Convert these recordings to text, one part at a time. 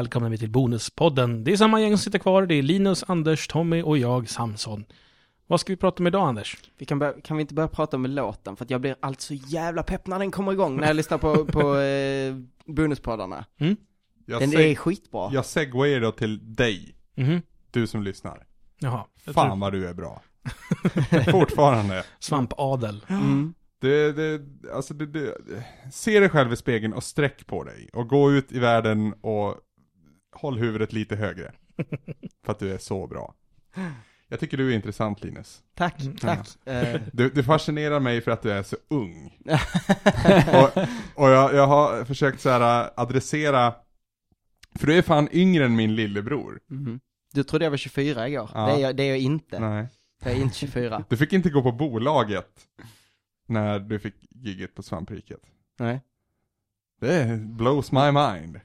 välkomnar vi till Bonuspodden. Det är samma gäng som sitter kvar. Det är Linus, Anders, Tommy och jag, Samson. Vad ska vi prata om idag, Anders? Vi kan, börja, kan vi inte börja prata om låten? För att jag blir alltid så jävla pepp när den kommer igång, när jag lyssnar på, på eh, bonuspoddarna. Jag, Den är skitbra. jag segwayar då till dig, Mhm. du som lyssnar. Jaha. Fan tror- vad du är bra. Fortfarande. Svampadel. Mm. Det, det, alltså det, det, se dig själv i spegeln och sträck på dig. Och gå ut i världen och håll huvudet lite högre. För att du är så bra. Jag tycker du är intressant Linus. Tack, Mm. tack. Eh, Du, du fascinerar mig för att du är så ung. och och jag, jag har försökt så här adressera, för du är fan yngre än min lillebror. mhm. Du trodde jag var 24 igår. Ja. Det, är jag, det är jag inte. Nej. Jag är inte 24. Du fick inte gå på bolaget när du fick gigget på Svampriket. Nej. Det blows my mind.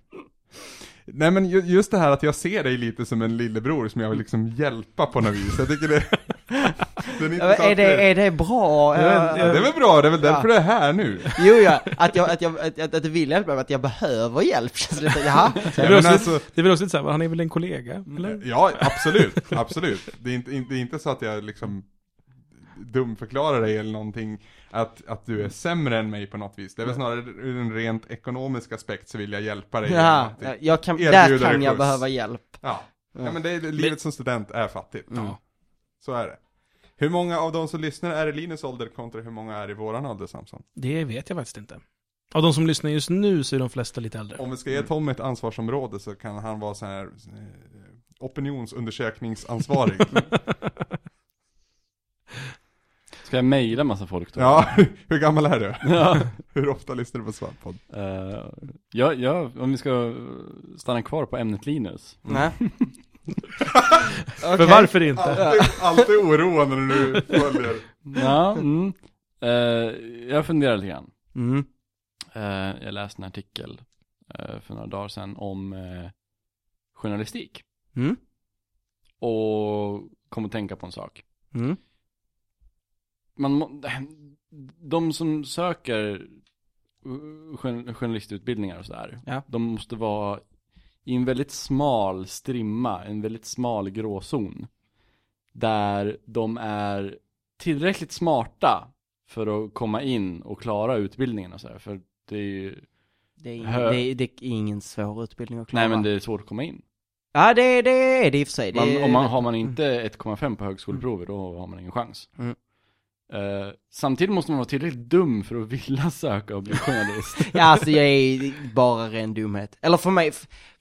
Nej men ju- just det här att jag ser dig lite som en lillebror som jag vill liksom hjälpa på något vis. Jag tycker det, det är intressant Är det, är det bra? Ja, det är väl bra, det är väl Ja. därför du är här nu. Jo, ja. Att jag, att jag, att, att, att du vill hjälpa mig, att jag behöver hjälp. känns lite, jaha. Det är, Ja, väl också, alltså, det är väl också lite såhär, han är väl en kollega? Eller? ja, absolut, absolut. Det är inte, inte, det är inte så att jag liksom dumförklarar dig eller någonting, att, att du är sämre än mig på något vis. Det är väl snarare ur en rent ekonomisk aspekt så vill jag hjälpa dig. Ja, jag kan, där kan jag behöva hjälp. Ja. ja, men det är, livet som student är fattigt. Ja. Så är det. Hur många av de som lyssnar är i Linus ålder kontra hur många är i våran ålder Samson? Det vet jag faktiskt inte. Av de som lyssnar just nu så är de flesta lite äldre. Om vi ska ge Tom ett ansvarsområde så kan han vara så här eh, opinionsundersökningsansvarig. Ska jag mejla massa folk då? ja, hur gammal är du? Ja. Hur ofta lyssnar du på Svamppodd? Eh, ja, ja, om vi ska stanna kvar på ämnet Linus. Nej. För varför inte? Alltid, alltid oroande när du följer. Ja, mm. Eh, jag funderar lite grann. Mm. Eh, jag läste en artikel för några dagar sedan om journalistik. Mm. Och kom att tänka på en sak. Mm. Man de som söker jour- journalistutbildningar och sådär. Ja. De måste vara i en väldigt smal strimma, en väldigt smal gråzon. Där de är tillräckligt smarta för att komma in och klara utbildningen och sådär. För det är ju, Det är, Hö- det, är, det är ingen svår utbildning att klara. nej men det är svårt att komma in. Ja, det, det är det i och för sig. Man, om man, har man inte 1,5 på högskoleprovet då har man ingen chans. Mm. Eh, samtidigt måste man vara tillräckligt dum för att vilja söka och bli journalist. Ja, alltså jag är bara ren dumhet. Eller för mig,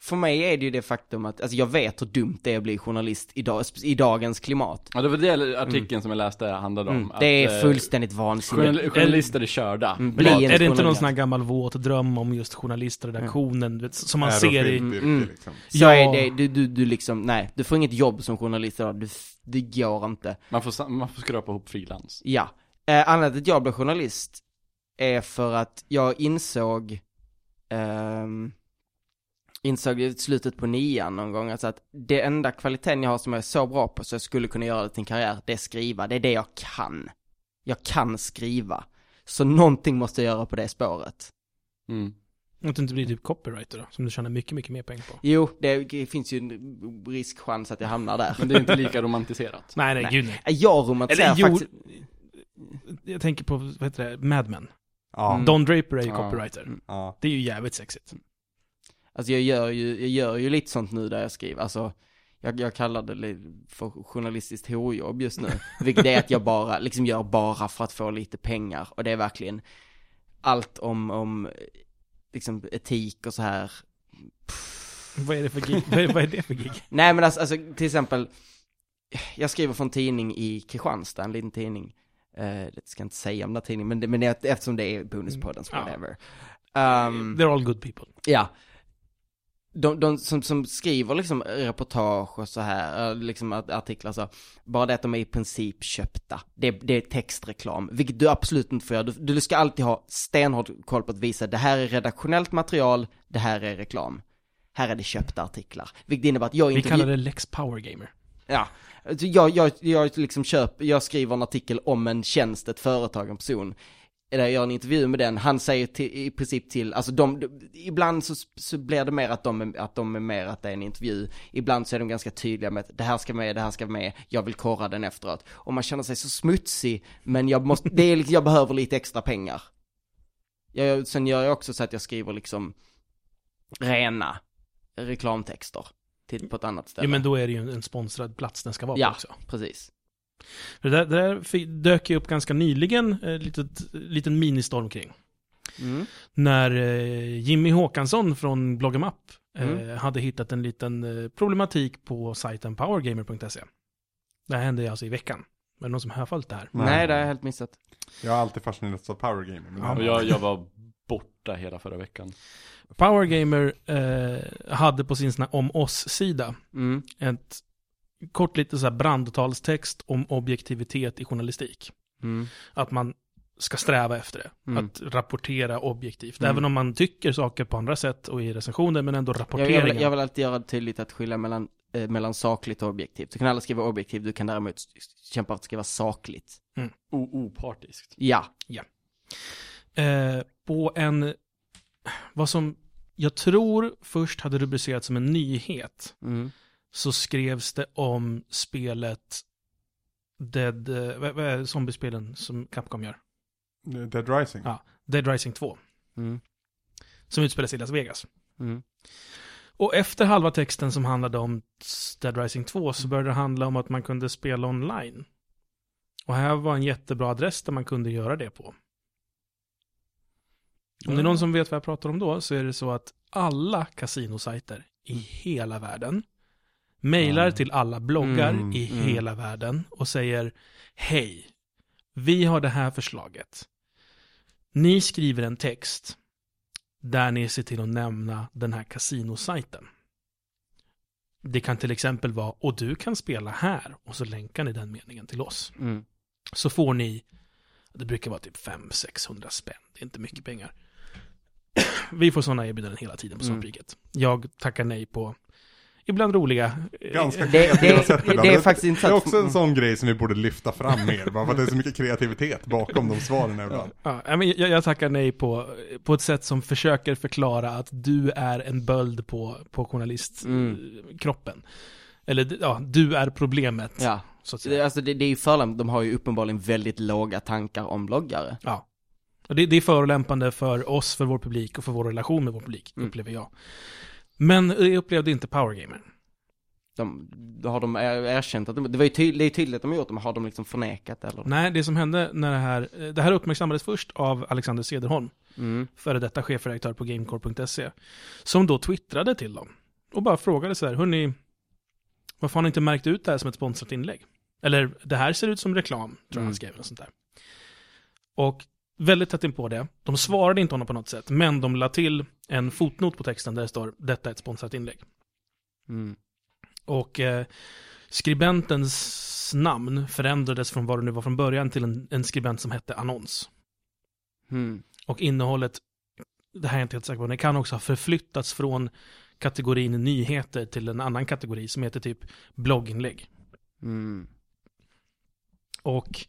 för mig är det ju det faktum att, alltså jag vet hur dumt det är att bli journalist i, dag, i dagens klimat. ja, det var det artikeln som jag läste handlade om. Mm. att, Det är eh, fullständigt vansinnigt. journal- Journalister är körda. Mm, bli är det inte någon sån här gammal våt dröm om just journalistredaktionen, vet, som man ser i... Mm. liksom. Så Ja. är det, du, du, du liksom, nej, du får inget jobb som journalist idag, du, det går inte. Man, får, man får skrapa ihop frilans. Ja. Eh, anledningen till att jag blev journalist är för att jag insåg, ehm, insåg i slutet på nian någon gång, alltså att det enda kvaliteten jag har som jag är så bra på så jag skulle kunna göra det till en karriär, det är skriva, det är det jag kan. Jag kan skriva. Så någonting måste jag göra på det spåret. Mm. Att du inte blir typ copywriter då, som du tjänar mycket, mycket mer pengar på. Jo, det finns ju en riskchans att jag hamnar där. Men det är inte lika romantiserat. Nej, nej, Nej. gud nej. Jag romantiserar Eller jo, faktiskt, jag tänker på, vad heter det, Mad Men. Ja. Don Draper är ju copywriter. ja. Det är ju jävligt sexigt. Alltså jag gör ju, jag gör ju lite sånt nu där jag skriver, alltså jag, jag kallar det för journalistiskt horjobb just nu. Vilket är att jag bara, liksom gör bara för att få lite pengar. Och det är verkligen allt om, om liksom etik och så här. Vad är det för gig? vad, är, vad är det för gig? Nej men alltså, alltså till exempel, jag skriver för en tidning i Kristianstad, en liten tidning. Det ska jag inte säga om den tidningen, men, det, men det, eftersom det är bonuspodden, Ja. whatever. Um, They're all good people. Ja. De, de som, som skriver liksom reportage och så här, eh, liksom art- artiklar så, bara det att de är i princip köpta. Det, det är textreklam, vilket du absolut inte får göra. Du, du ska alltid ha stenhård koll på att visa, det här är redaktionellt material, det här är reklam. Här är det köpta artiklar. Vilket innebär att jag Vi inte... kallar det Lex Power Gamer. Ja. Jag, jag, jag liksom köper, jag skriver en artikel om en tjänst, ett företag, en person. Eller jag gör en intervju med den, han säger till, i princip till, alltså de, ibland så, så blir det mer att de, att de är mer att det är en intervju, ibland så är de ganska tydliga med att det här ska med, det här ska med, jag vill korra den efteråt. Och man känner sig så smutsig, men jag måste, det är liksom, jag behöver lite extra pengar. Jag, sen gör jag också så att jag skriver liksom rena reklamtexter till, på ett annat ställe. Ja, men då är det ju en sponsrad plats den ska vara Ja. på också. Precis. Det där, det där dök ju upp ganska nyligen, en litet, liten ministorm kring. Mm. När eh, Jimmy Håkansson från Bloggemapp eh, Mm. hade hittat en liten eh, problematik på sajten powergamer.se. Det här hände alltså i veckan. Är det någon som har följt det här? Nej, det har jag helt missat. Jag har alltid fascinerats av Power Gamer. Men Ja, Och jag, jag var borta hela förra veckan. Powergamer eh, hade på sin sån här om oss-sida Mm. ett kort lite så här brandtalstext om objektivitet i journalistik. Mm. Att man ska sträva efter det. Mm. Att rapportera objektivt. Mm. Även om man tycker saker på andra sätt och i recensioner, men ändå rapporteringen. jag, vill, jag vill alltid göra det tydligt att skilja mellan, eh, mellan sakligt och objektivt. Du kan aldrig skriva objektivt, du kan däremot kämpa för att skriva sakligt. O opartiskt. Ja. eh, på en, vad som jag tror först hade rubricerats som en nyhet, Mm. Så skrevs det om spelet Dead, eh, vad, är zombiespelen som Capcom gör? Dead Rising. Ja. Dead Rising 2, Mm. som sig i Las Vegas. Mm. Och efter halva texten som handlade om Dead Rising 2 så började det handla om att man kunde spela online. Och här var en jättebra adress där man kunde göra det på. Om det är någon som vet vad jag pratar om då så är det så att alla kasinosajter i hela världen mejlar till alla bloggar Mm, i mm. hela världen och säger Hej, vi har det här förslaget. Ni skriver en text där ni ser till att nämna den här kasinosajten. Det kan till exempel vara, och du kan spela här, och så länkar ni den meningen till oss. Mm. Så får ni, det brukar vara typ 500-600 spänn, det är inte mycket pengar. Vi får sådana erbjudanden hela tiden på Mm. svampriket. Jag tackar nej på ibland roliga... Ganska Det- kreativa det- sätt det ibland. är faktiskt inte Det är också en sån grej som vi borde lyfta fram mer, bara för att det är så mycket kreativitet bakom de svaren ibland. Ja, men jag, jag tackar nej på, på ett sätt som försöker förklara att du är en böld på, på journalistkroppen. Eller ja, du är problemet, Ja. så att Det, säga. alltså det, det är ju förlämpande, de har ju uppenbarligen väldigt låga tankar om bloggare. Ja. Och det, det är förolämpande för oss, för vår publik och för vår relation med vår publik, Mm. upplever jag. Men det upplevde inte Powergamer. De, har de er- erkänt att de, det var ju tydligt, det är tydligt att de har gjort det, men har de liksom förnekat det, eller? Nej, det som hände när det här, det här uppmärksammades först av Alexander Cederholm, Mm. före detta chefredaktör på Gamecore.se, som då twittrade till dem och bara frågade så här, hörni, varför har ni inte märkt ut det här som ett sponsrat inlägg? Eller, det här ser ut som reklam, tror jag Mm. han skrev, och sånt där. Och väldigt tätt in på det, de svarade inte honom på något sätt, men de la till en fotnot på texten där det står, detta är ett sponsrat inlägg. Mm. Och eh, skribentens namn förändrades från vad det nu var från början till en, en skribent som hette Annons. Mm. Och innehållet, det här är jag inte helt säker på, det kan också ha förflyttats från kategorin nyheter till en annan kategori som heter typ blogginlägg. Mm. Och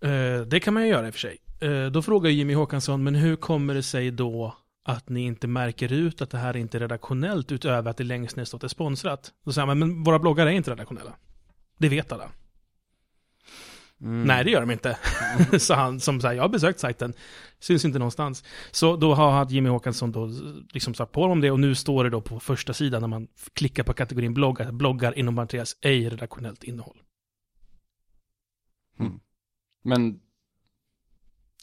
eh, det kan man ju göra i och för sig. Eh, då frågar Jimmy Håkansson, men hur kommer det sig då att ni inte märker ut att det här inte är redaktionellt utöver att det längst ner det är sponsrat? Då säger han, men våra bloggar är inte redaktionella. Det vet alla. Mm. Nej, det gör de inte. så han som säger, jag har besökt sajten, syns inte någonstans. Så då har Jimmy Håkansson då liksom sagt på om det och nu står det då på första sidan när man klickar på kategorin bloggar, bloggar inom parentes ej redaktionellt innehåll. Men,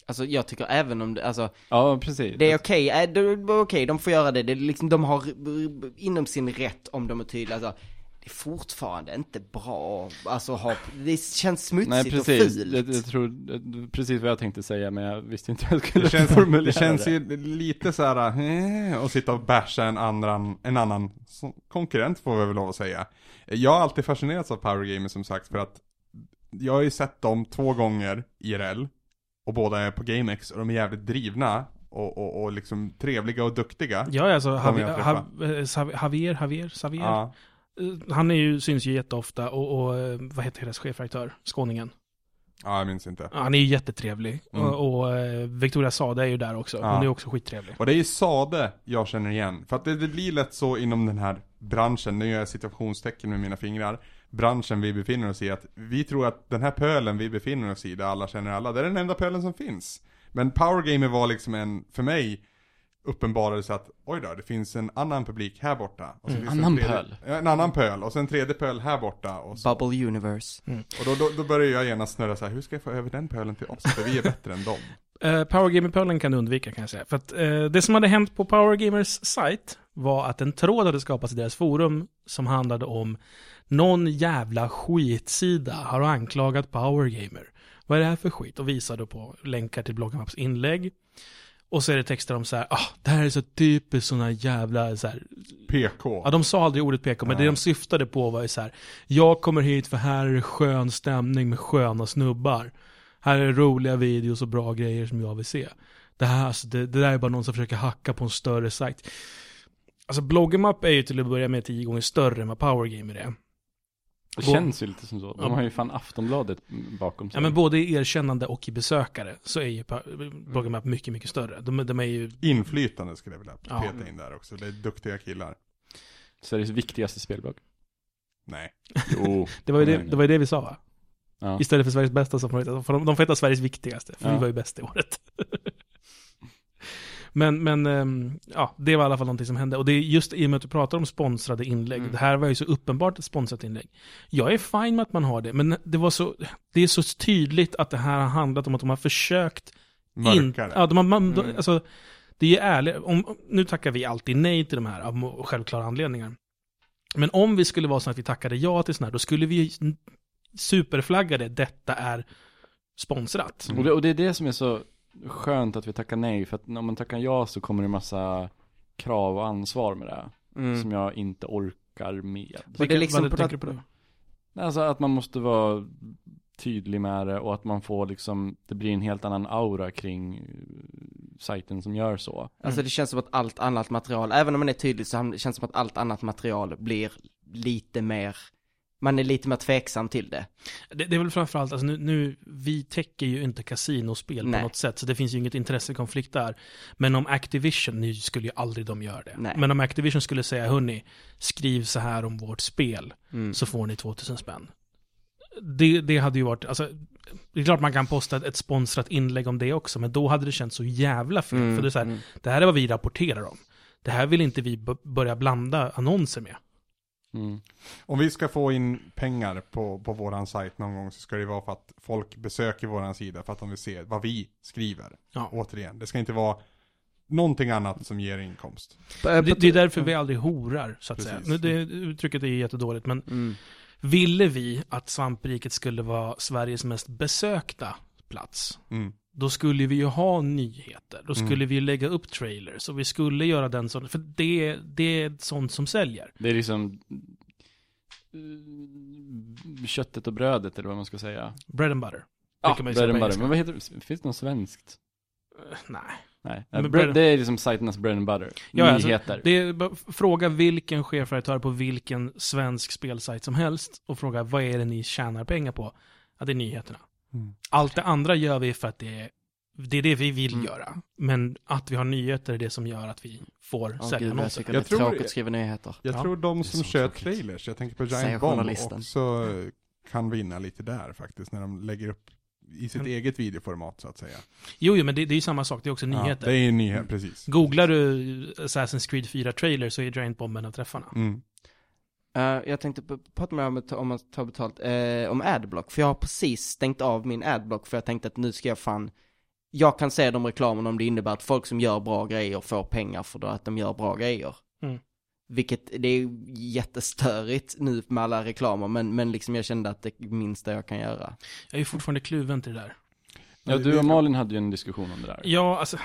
Alltså jag tycker även om det, alltså ja precis. det är okej, äh, det är okej, de får göra det, det är liksom, de har eh, inom sin rätt om de är tydliga, alltså, det är fortfarande inte bra, alltså ha, det känns smutsigt Nej och precis, fult. jag, jag tror, precis vad jag tänkte säga men jag visste inte hur jag skulle Det känns, formulera det känns ju lite så här, eh, att sitta och basha en annan, en annan konkurrent får vi väl lov att säga. Jag har alltid fascinerats av Power Gamer som sagt för att jag har ju sett dem två gånger IRL och båda är på GameX och de är jävligt drivna och, och, och liksom trevliga och duktiga. Ja, alltså Javier, Javier, Javier. Ja, Eh, Han är ju, syns ju jätteofta och, och eh, vad heter deras chefredaktör? Skåningen. Ja, jag minns inte. Han är ju jättetrevlig. Mm. Och, och Victoria Sade är ju där också. Ja. Hon är också skittrevlig. Och det är ju Sade jag känner igen. För att det, det blir lätt så inom den här branschen, nu gör jag situationstecken med mina fingrar. Branschen vi befinner oss i, att vi tror att den här pölen vi befinner oss i, där alla känner alla, det är den enda pölen som finns. Men Power Gamer var liksom en, för mig, uppenbarelse att oj då, det finns en annan publik här borta. Och så Mm. finns det en Annan tredje- pöl. En annan pöl, och sen en tredje pöl här borta. Och, så. Bubble Universe. och då, då, då börjar jag genast snurra så här, hur ska jag få över den pölen till oss? För vi är bättre än dem. Uh, Power Gamer-pölen kan du undvika kan jag säga. För att eh, det som hade hänt på Power Gamers sajt var att en tråd hade skapats i deras forum som handlade om någon jävla skitsida har anklagat Power Gamer. Vad är det här för skit? Och visade på länkar till Bloggermaps inlägg. Och så är det texter om så här, ah, det här är så typiskt sådana jävla så här, PK. Ja, de sa aldrig ordet PK, men det Nej. de syftade på var ju så här. Jag kommer hit för här är det skön stämning med sköna snubbar. Här är det roliga videos och bra grejer som jag vill se. Det här, alltså, det, det där är bara någon som försöker hacka på en större sajt. Alltså Bloggermap är ju till att börja med tio gånger större än vad Powergamer är. Det Gå- känns ju lite som så. De har ju fan Aftonbladet bakom sig. Ja men både i erkännande och i besökare så är ju Bloggermap mycket, mycket större. De, de är ju, Inflytande skulle jag vilja Ja. peta in där också. Det är duktiga killar. Sveriges viktigaste spelblogg. Nej. Jo. det var ju det, det, var ju det vi sa va? Ja. Istället för Sveriges bästa som får de, de får heta Sveriges viktigaste, för Ja. vi var ju bäst i året. men, men, ehm, ja, det var i alla fall någonting som hände. Och det är just i och med att du pratar om sponsrade inlägg, Mm. det här var ju så uppenbart ett sponsrat inlägg. Jag är fine med att man har det, men det var så, det är så tydligt att det här har handlat om att de har försökt Mörkare. ja, de har, man, de, Mm. alltså, det är ju ärligt. Om, nu tackar vi alltid nej till de här av självklara anledningar. Men om vi skulle vara så att vi tackade ja till sådana här, då skulle vi ju superflagga det, detta är sponsrat. Mm. Och, det, och det är det som är så skönt att vi tackar nej, för att om man tackar ja så kommer det massa krav och ansvar med det. Mm. Som jag inte orkar med. Och det är liksom vad på tänker det- du på då? Alltså att man måste vara tydlig med det och att man får liksom, det blir en helt annan aura kring eh, sajten som gör så. Alltså det känns som att allt annat material, även om man är tydlig så känns det som att allt annat material blir lite mer, man är lite mer tveksam till det. Det, det är väl framförallt, alltså nu, nu, vi täcker ju inte kasinospel Nej. på något sätt, så det finns ju inget intressekonflikt där. Men om Activision, nu skulle ju aldrig de göra det. Nej. Men om Activision skulle säga, hörni, skriv så här om vårt spel, Mm. så får ni 2000 spänn. Det, det hade ju varit, alltså, det är klart man kan posta ett, ett sponsrat inlägg om det också, men då hade det känts så jävla fel. Mm, För det är så här, mm. det här är vad vi rapporterar om. Det här vill inte vi börja blanda annonser med. Mm. Om vi ska få in pengar på, på våran sajt någon gång så ska det vara för att folk besöker våran sida för att de vill se vad vi skriver. Ja. Återigen, det ska inte vara någonting annat som ger inkomst. Det, det är därför vi aldrig horar, så att säga. Precis. Nu, det, uttrycket är jättedåligt, men Mm. ville vi att svampriket skulle vara Sveriges mest besökta plats, Mm. Då skulle vi ju ha nyheter. Då Mm. skulle vi ju lägga upp trailers och vi skulle göra den sån, för det, det är sånt som säljer. Det är liksom eh, köttet och brödet eller vad man ska säga. Bread and butter. Ja, säga bread and butter. Men vad heter det? Finns det något svenskt? Eh, Nej. Nej, bread- det är liksom sajternas bread and butter. Ja, alltså, Nyheter. Det är, fråga vilken chefredaktör på vilken svensk spelsajt som helst och fråga vad är det ni tjänar pengar på? Ja, det är nyheterna. Mm. Allt det andra gör vi för att det är det, är det vi vill Mm. göra. Men att vi har nyheter är det som gör att vi får Åh, sälja jag annonser. Jag är tror- tråkigt att skriva nyheter. Jag Ja, tror de som kör tråkigt. trailers, jag tänker på Giant Bomb också kan vinna lite där faktiskt, när de lägger upp i sitt Mm. eget videoformat så att säga. Jo, jo, men det, det är ju samma sak. Det är också Ja, nyheter. det är ju nyhet, precis. Googlar du Assassin's Creed 4 trailer så är Giant Bomb en av träffarna. Mm. Eh, jag tänkte prata med om att ta, om att ta betalt, eh, om adblock, för jag har precis stängt av min adblock för jag tänkte att nu ska jag fan, jag kan se de reklamerna om det innebär att folk som gör bra grejer får pengar för då att de gör bra grejer. Mm. Vilket, det är jättestörigt nu med alla reklamer, men, men liksom jag kände att det minsta jag kan göra. Jag är fortfarande kluven till det där. Ja, du och Malin hade ju en diskussion om det där. Ja, alltså,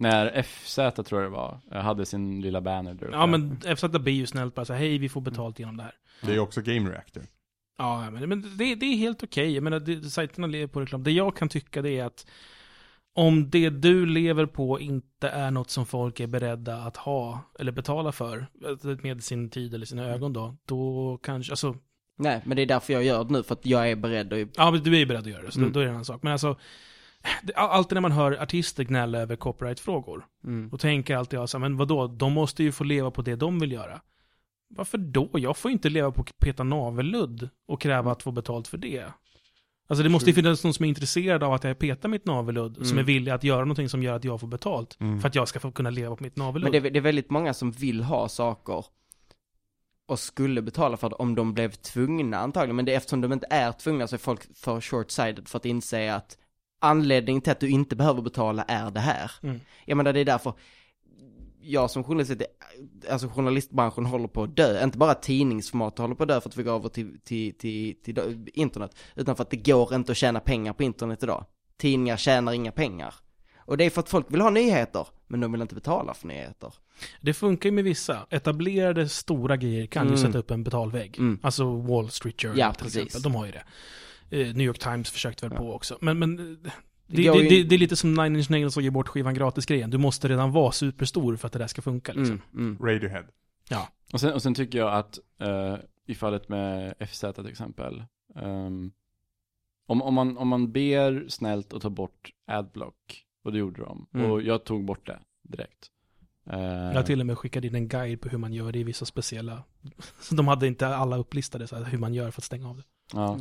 När FZ tror jag det var, eh, hade sin lilla banner där uppe. ja men FZ blir ju snällt bara så här, hej vi får betalt genom det här. Det är ju också Game Reactor. Ja, men, men det, det är helt okej. Jag menar, det, sajterna lever på reklam. Det jag kan tycka det är att om det du lever på inte är något som folk är beredda att ha eller betala för alltså med sin tid eller sina ögon då, då kanske, alltså Nej, men det är därför jag gör det nu, för att jag är beredd att... Ja, men du är ju beredd att göra det, så Mm. då, är det en annan sak. Men alltså, alltid när man hör artister gnälla över copyright-frågor, Mm. då tänker alltid jag så här, men vadå, de måste ju få leva på det de vill göra. Varför då? Jag får inte leva på peta navelludd och kräva att få betalt för det. Alltså det måste ju finnas någon som är intresserad av att jag petar mitt navelludd, som Mm. är villig att göra någonting som gör att jag får betalt. Mm. För att jag ska få kunna leva på mitt navelludd. Men det, är- det är väldigt många som vill ha saker och skulle betala för det om de blev tvungna antagligen. Men det är eftersom de inte är tvungna så är folk för short-sighted för att inse att anledningen till att du inte behöver betala är det här. Mm. Jag menar det är därför jag som journalist, alltså journalistbranschen håller på att dö. Inte bara tidningsformat håller på att dö för att vi går över till, till, till, till, internet. Utan för att det går inte att tjäna pengar på internet idag. Tidningar tjänar inga pengar. Och det är för att folk vill ha nyheter, men de vill inte betala för nyheter. Det funkar ju med vissa. Etablerade stora grejer kan ju Mm. sätta upp en betalvägg. Mm. Alltså Wall Street Journal Ja, till precis. exempel. De har ju det. Eh, New York Times försökte väl Ja. på också. Men, men eh, det, det, det, det är lite som Nine Inch Nails och ge bort skivan gratis-grejen. Du måste redan vara superstor för att det där ska funka liksom. Mm, mm. Radiohead. Och sen, och sen tycker jag att eh, i fallet med FZ till exempel, ehm, om, om, man, om man ber snällt att ta bort adblock, och det gjorde de, Mm. och jag tog bort det direkt. Eh, Jag till och med skickat in en guide på hur man gör det i vissa speciella... Så de hade inte alla upplistade så här, hur man gör för att stänga av det. ja.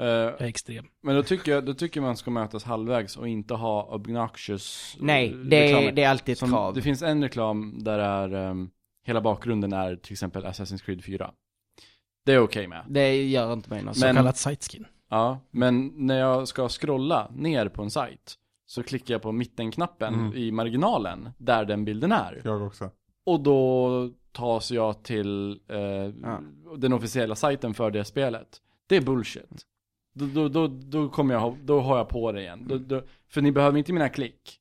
Eh, Jag är extrem. men då tycker, jag, då tycker man ska mötas halvvägs och inte ha obnoxious Nej, eh, det är, reklamer. det är alltid ett Som, krav. Det finns en reklam där är, ehm, hela bakgrunden är till exempel Assassin's Creed 4. Det är okej med. Det gör inte mig något. Så Men- kallat siteskin. Ja, men när jag ska scrolla ner på en sajt så klickar jag på mittenknappen Mm. i marginalen där den bilden är. Jag också. Och då tas jag till eh, Ja. den officiella sajten för det spelet. Det är bullshit. Då, då, då, då kommer jag, då har jag på det igen. Då, då, för ni behöver inte mina klick.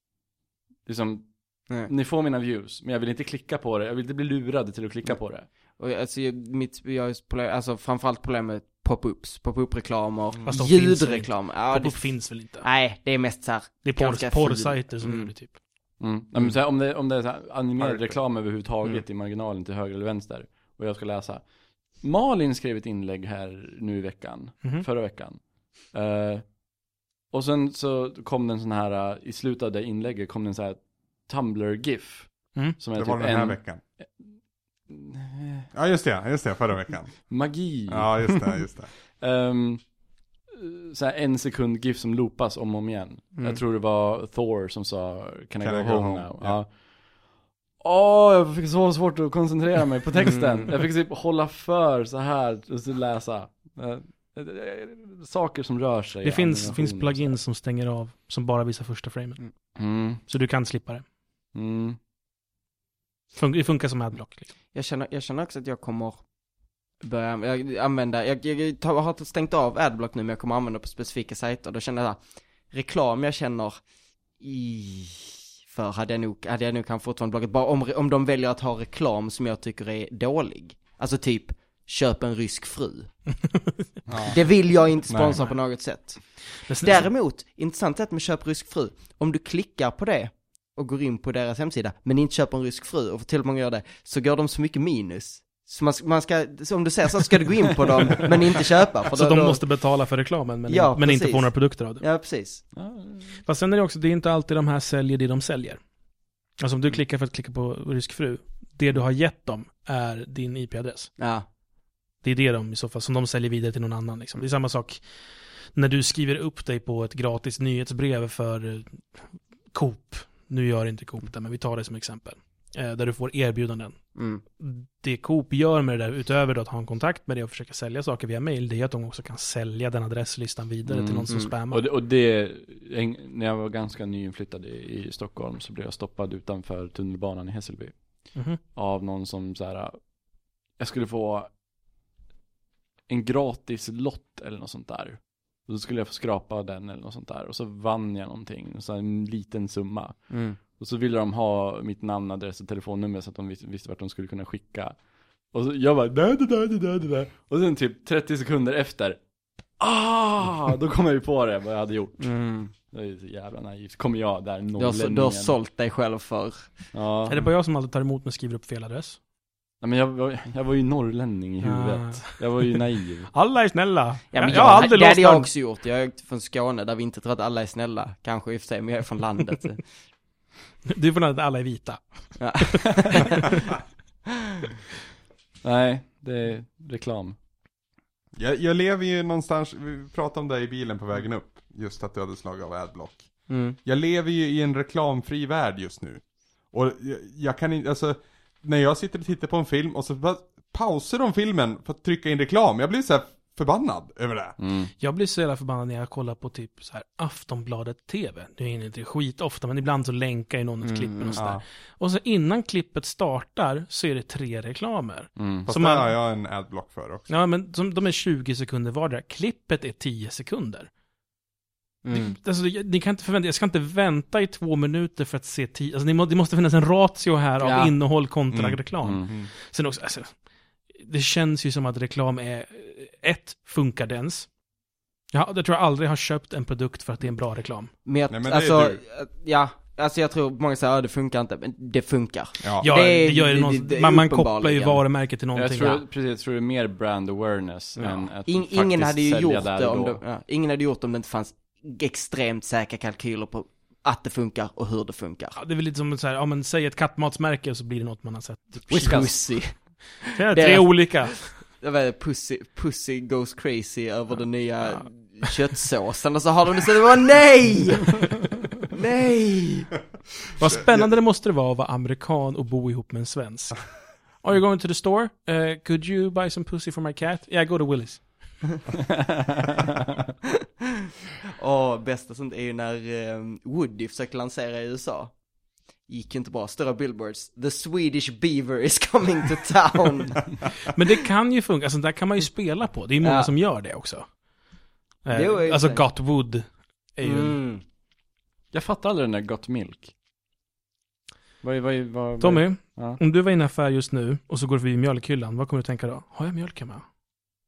Liksom, Nej. ni får mina views, men jag vill inte klicka på det. Jag vill inte bli lurad till att klicka på det. Och alltså, jag- mitt, jag problem, alltså framförallt problem med pop-ups, pop-up-reklamer, väl ljudreklam. Ja, Pop-up det, finns väl inte? nej, det är mest så här. Det är porrsajter som gör det typ. Mm. Ja, men så här, om, det, om det är så här animerad Harry. reklam överhuvudtaget i marginalen till höger eller vänster och jag ska läsa. Malin skrev ett inlägg här nu i veckan, Mhm. förra veckan. Eh, och sen så kom den sån här, eh, i slutet av det inlägget kom den så här Tumblr-GIF. Mm. Som är Det typ var den här en veckan. Ja just det, just det, förra veckan. magi. Ja just det, just det. Ehm, så här en sekund GIF som loopas om och om igen. Mm. Jag tror det var Thor som sa Can I Can go, I go home, home? now? Ja. Ja. Åh, jag fick så svårt att koncentrera mig på texten. Mm. Jag fick typ hålla för så här och så läsa. Eh, eh, Saker som rör sig. Det finns, finns och plugins som stänger av, som bara visar första framen. så. Mm, Så du kan slippa det. mm. Fun- det funkar som adblock. Liksom. Jag känner, jag känner också att jag kommer börja jag, använda, jag, jag, tar- har stängt av adblock nu men jag kommer använda på specifika sajter. Då känner jag här, reklam jag känner i för hade jag nog, hade jag nog kan fortfarande bloggat, bara om, om de väljer att ha reklam som jag tycker är dålig. Alltså typ, köp en rysk fru. Ja. Det vill jag inte sponsra Nej. på något sätt. Däremot, intressant sätt med köp rysk fru. Om du klickar på det och går in på deras hemsida, men inte köper en rysk fru, och till och med gör det, så går de så mycket minus. Så man, ska- man ska, så om du säger så ska du gå in på dem, men inte köpa. För Så då, de då, måste betala för reklamen, men, Ja, men inte få några produkter av det. Ja, precis. Fast sen är det också, det är inte alltid de här säljer det de säljer. Alltså om du klickar för att klicka på rysk fru, det du har gett dem är din IP-adress. Ja. Det är det de i så fall, som de säljer vidare till någon annan. Liksom. Det är samma sak när du skriver upp dig på ett gratis nyhetsbrev för eh, Coop. Nu gör inte Coop det, men vi tar det som exempel. Eh, där du får erbjudanden. Mm. Det Coop gör med det där, utöver då att ha en kontakt med det och försöka sälja saker via mail, det är att de också kan sälja den adresslistan vidare Mm, till någon som mm. spammar. Och det, och det, en- när jag var ganska nyinflyttad i, i Stockholm så blev jag stoppad utanför tunnelbanan i Hässelby. Mhm. av någon som så här. jag skulle få en gratis lott eller något sånt där. Och så skulle jag få skrapa den eller något sånt där. Och så vann jag någonting, så här en liten summa. Och så ville de ha mitt namn, adress och telefonnummer så att de visste, visste vart de skulle kunna skicka. Och så jag bara, där, där, där, där, där, där. Och sen typ 30 sekunder efter, ah, då kom jag ju på det, vad jag hade gjort. Mm. Det är så jävla naivt. Kommer jag där, Du, har, så- nollänningen. du har sålt dig själv för, Ja. Är det bara jag som alltid tar emot men skriver upp fel adress? Nej men jag var, jag var ju norrlänning i huvudet. Jag var ju naiv. Alla är snälla. Ja, men jag, jag, har aldrig det hade jag också gjort. Jag är från Skåne där vi inte tror att alla är snälla. Kanske i och för sig, men jag är från landet. Du får att alla är vita. Ja. Nej, det är reklam. Jag, jag lever ju någonstans, vi pratade om det i bilen på vägen upp, just att du hade slagit av adblock. Mm. Jag lever ju i en reklamfri värld just nu. Och jag, jag kan inte, alltså, när jag sitter och tittar på en film och så bara pausar de filmen för att trycka in reklam, jag blir så här förbannad över det. Mm. Jag blir så jävla förbannad när jag kollar på typ så här Aftonbladet TV. Nu är det inte skit ofta, men ibland så länkar ju någon ett klipp med något sådär. Ja. Och så innan klippet startar så är det tre reklamer. Mm. Fast Som där man- har jag en adblock för också. Ja, men som, de är 20 sekunder vardera. Klippet är 10 sekunder. Mm. Alltså, det- ni kan inte förvänta, jag ska inte vänta i två minuter för att se tio, alltså det måste finnas en ratio här av Ja. innehåll kontra Mm. reklam. Mm. Mm. Sen också, alltså, det känns ju som att reklam är, ett, funkar dens. Ja, jag tror jag aldrig har köpt en produkt för att det är en bra reklam. Men, jag, Nej, men det alltså, du. ja, alltså jag tror många säger att det funkar inte, men det funkar. Ja. Ja, Det det, är- gör det, det- någon, det man, man kopplar ju varumärket till Jag någonting. tror, precis, jag tror det är mer brand awareness Ja. än att In, ingen hade ju gjort det om det, ja, ingen hade gjort det om det inte fanns extremt säkra kalkyler på att det funkar och hur det funkar. Ja, det är väl lite som så här, ja men säg ett kattmatsmärke och så blir det något man har sett. Whiskas. Det är Det tre är- olika. Jag vet, pussy, pussy goes crazy över den nya köttsåsen och så har de det så nej! nej! Vad spännande det måste det vara att vara amerikan och bo ihop med en svensk. Are you going to the store? Uh, could you buy some pussy for my cat? Yeah, go to Willys. Åh, bästa sånt är ju när eh, Woody försökte lansera i USA. Gick inte bra, stora billboards. The Swedish beaver is coming to town. Men det kan ju funka, alltså där kan man ju spela på. Det är många Ja. som gör det också. Eh, Jo, alltså. Got Wood är ju... Mm. Jag fattar aldrig den där Got Milk. Vad vad vad, Tommy, Ja. om du var i en affär just nu och så går du förbi mjölkhyllan, vad kommer du tänka då? Har jag mjölk hemma?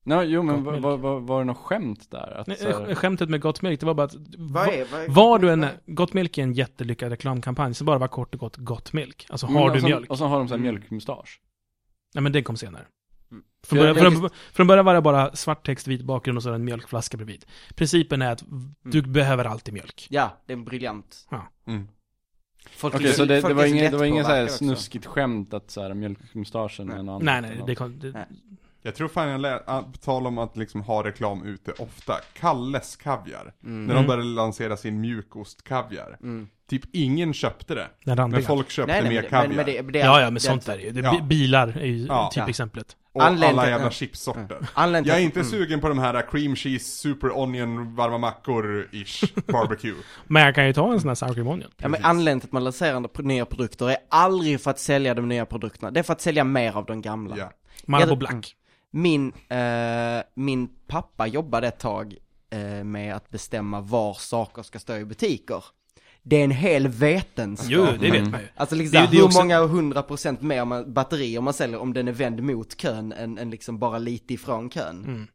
No, jo men var, var, var, var det något skämt där? Att, Nej, så här- eh, Skämtet med Got Milk, det var bara att... Vad är, vad är, Var du är, Got Milk är en jättelyckad reklamkampanj, så bara var kort och gott Got Milk. Alltså, Men har och du så- mjölk? Och så har de så här Mm. mjölkmustasch. Nej men den kom senare. Mm. Från Ja, början, från, från början var det bara svart text, vit bakgrund och så en mjölkflaska bredvid. Principen är att du behöver alltid mjölk. Ja, det är briljant. Mm. Folk Okej, är så det, det var ingen, det var ingen så här snuskigt skämt att så här mjölkmustaschen är en annan? Nej, nej, det, kom, det, Nej. Jag tror fan jag lär, ah, på tal om att liksom ha reklam ute ofta, Kalles kaviar. Mm. När de började lansera sin mjukostkaviar. Mm. Typ ingen köpte det. den randiga. Men folk köpte Nej, nej, mer men, kaviar. men, men det, det, ja, ja, men det, sånt är det ju. Det- Ja. Bilar är ju Ja. typexemplet. Och Anledningen alla jävla ja. chipssorter. Anledningen Jag är inte mm. sugen på de här cream cheese, super onion, varma mackor-ish, barbecue. Men jag kan ju ta en sån här sour cream onion. Ja men anledningen till att man lanserar på nya produkter är aldrig för att sälja de nya produkterna, det är för att sälja mer av de gamla. Ja. Det- Black. Min, eh, min pappa jobbade ett tag eh, med att bestämma var saker ska stå i butiker. Det är en hel vetenskap. Jo, det vet Mm. man ju. Alltså liksom Det är ju- det hur också- många hundra procent mer man, batterier man säljer om den är vänd mot kön än, än liksom bara lite ifrån kön. Mm.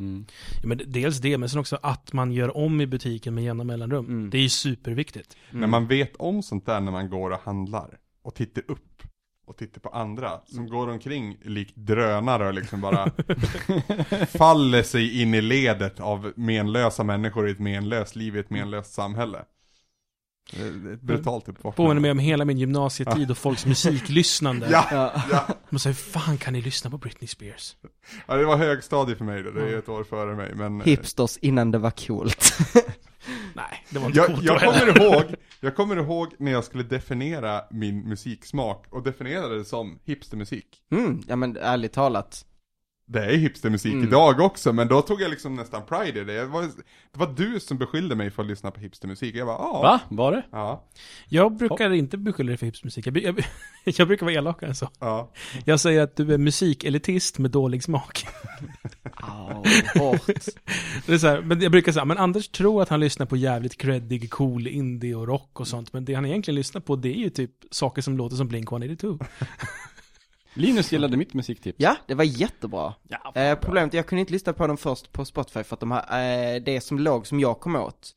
Mm. Ja, men dels det, men sen också att man gör om i butiken med jämna mellanrum. Mm. Det är ju superviktigt. När man vet om sånt där när man går och handlar och tittar upp och tittar på andra som Mm. går omkring likt drönare och liksom bara faller sig in i ledet av menlösa människor i ett menlöst liv i ett menlöst samhälle. Det är ett brutalt uppvaknande. Påminner mig om hela min gymnasietid och folks musiklyssnande. Ja, Ja. Man säger, hur fan kan ni lyssna på Britney Spears? ja, det var högstadie för mig då, det är ett år före mig men eh, Hipsters innan det var coolt. Nej, det var inte jag, coolt jag, kommer ihåg, jag kommer ihåg när jag skulle definiera min musiksmak och definierade det som hipstermusik. Mm, ja men ärligt talat. Det är hipstermusik Mm. idag också, men då tog jag liksom nästan pride i det. Det var, det var du som beskyllde mig för att lyssna på hipstermusik. Jag bara, ja. Va? Var det? Ja, Jag brukar inte beskylla dig för hipsmusik. Jag, jag, jag brukar vara elakare än så. ja. Jag säger att du är musikelitist med dålig smak. Au, hårt. Det är så här, men jag brukar säga, men Anders tror att han lyssnar på jävligt creddig, cool indie och rock och sånt. Men det han egentligen lyssnar på, det är ju typ saker som låter som Blink-182. Linus gillade mitt musiktips. Ja, det var jättebra. Ja, Eh, problemet är jag kunde inte lyssna på dem först på Spotify för att de här, eh, det som låg som jag kom åt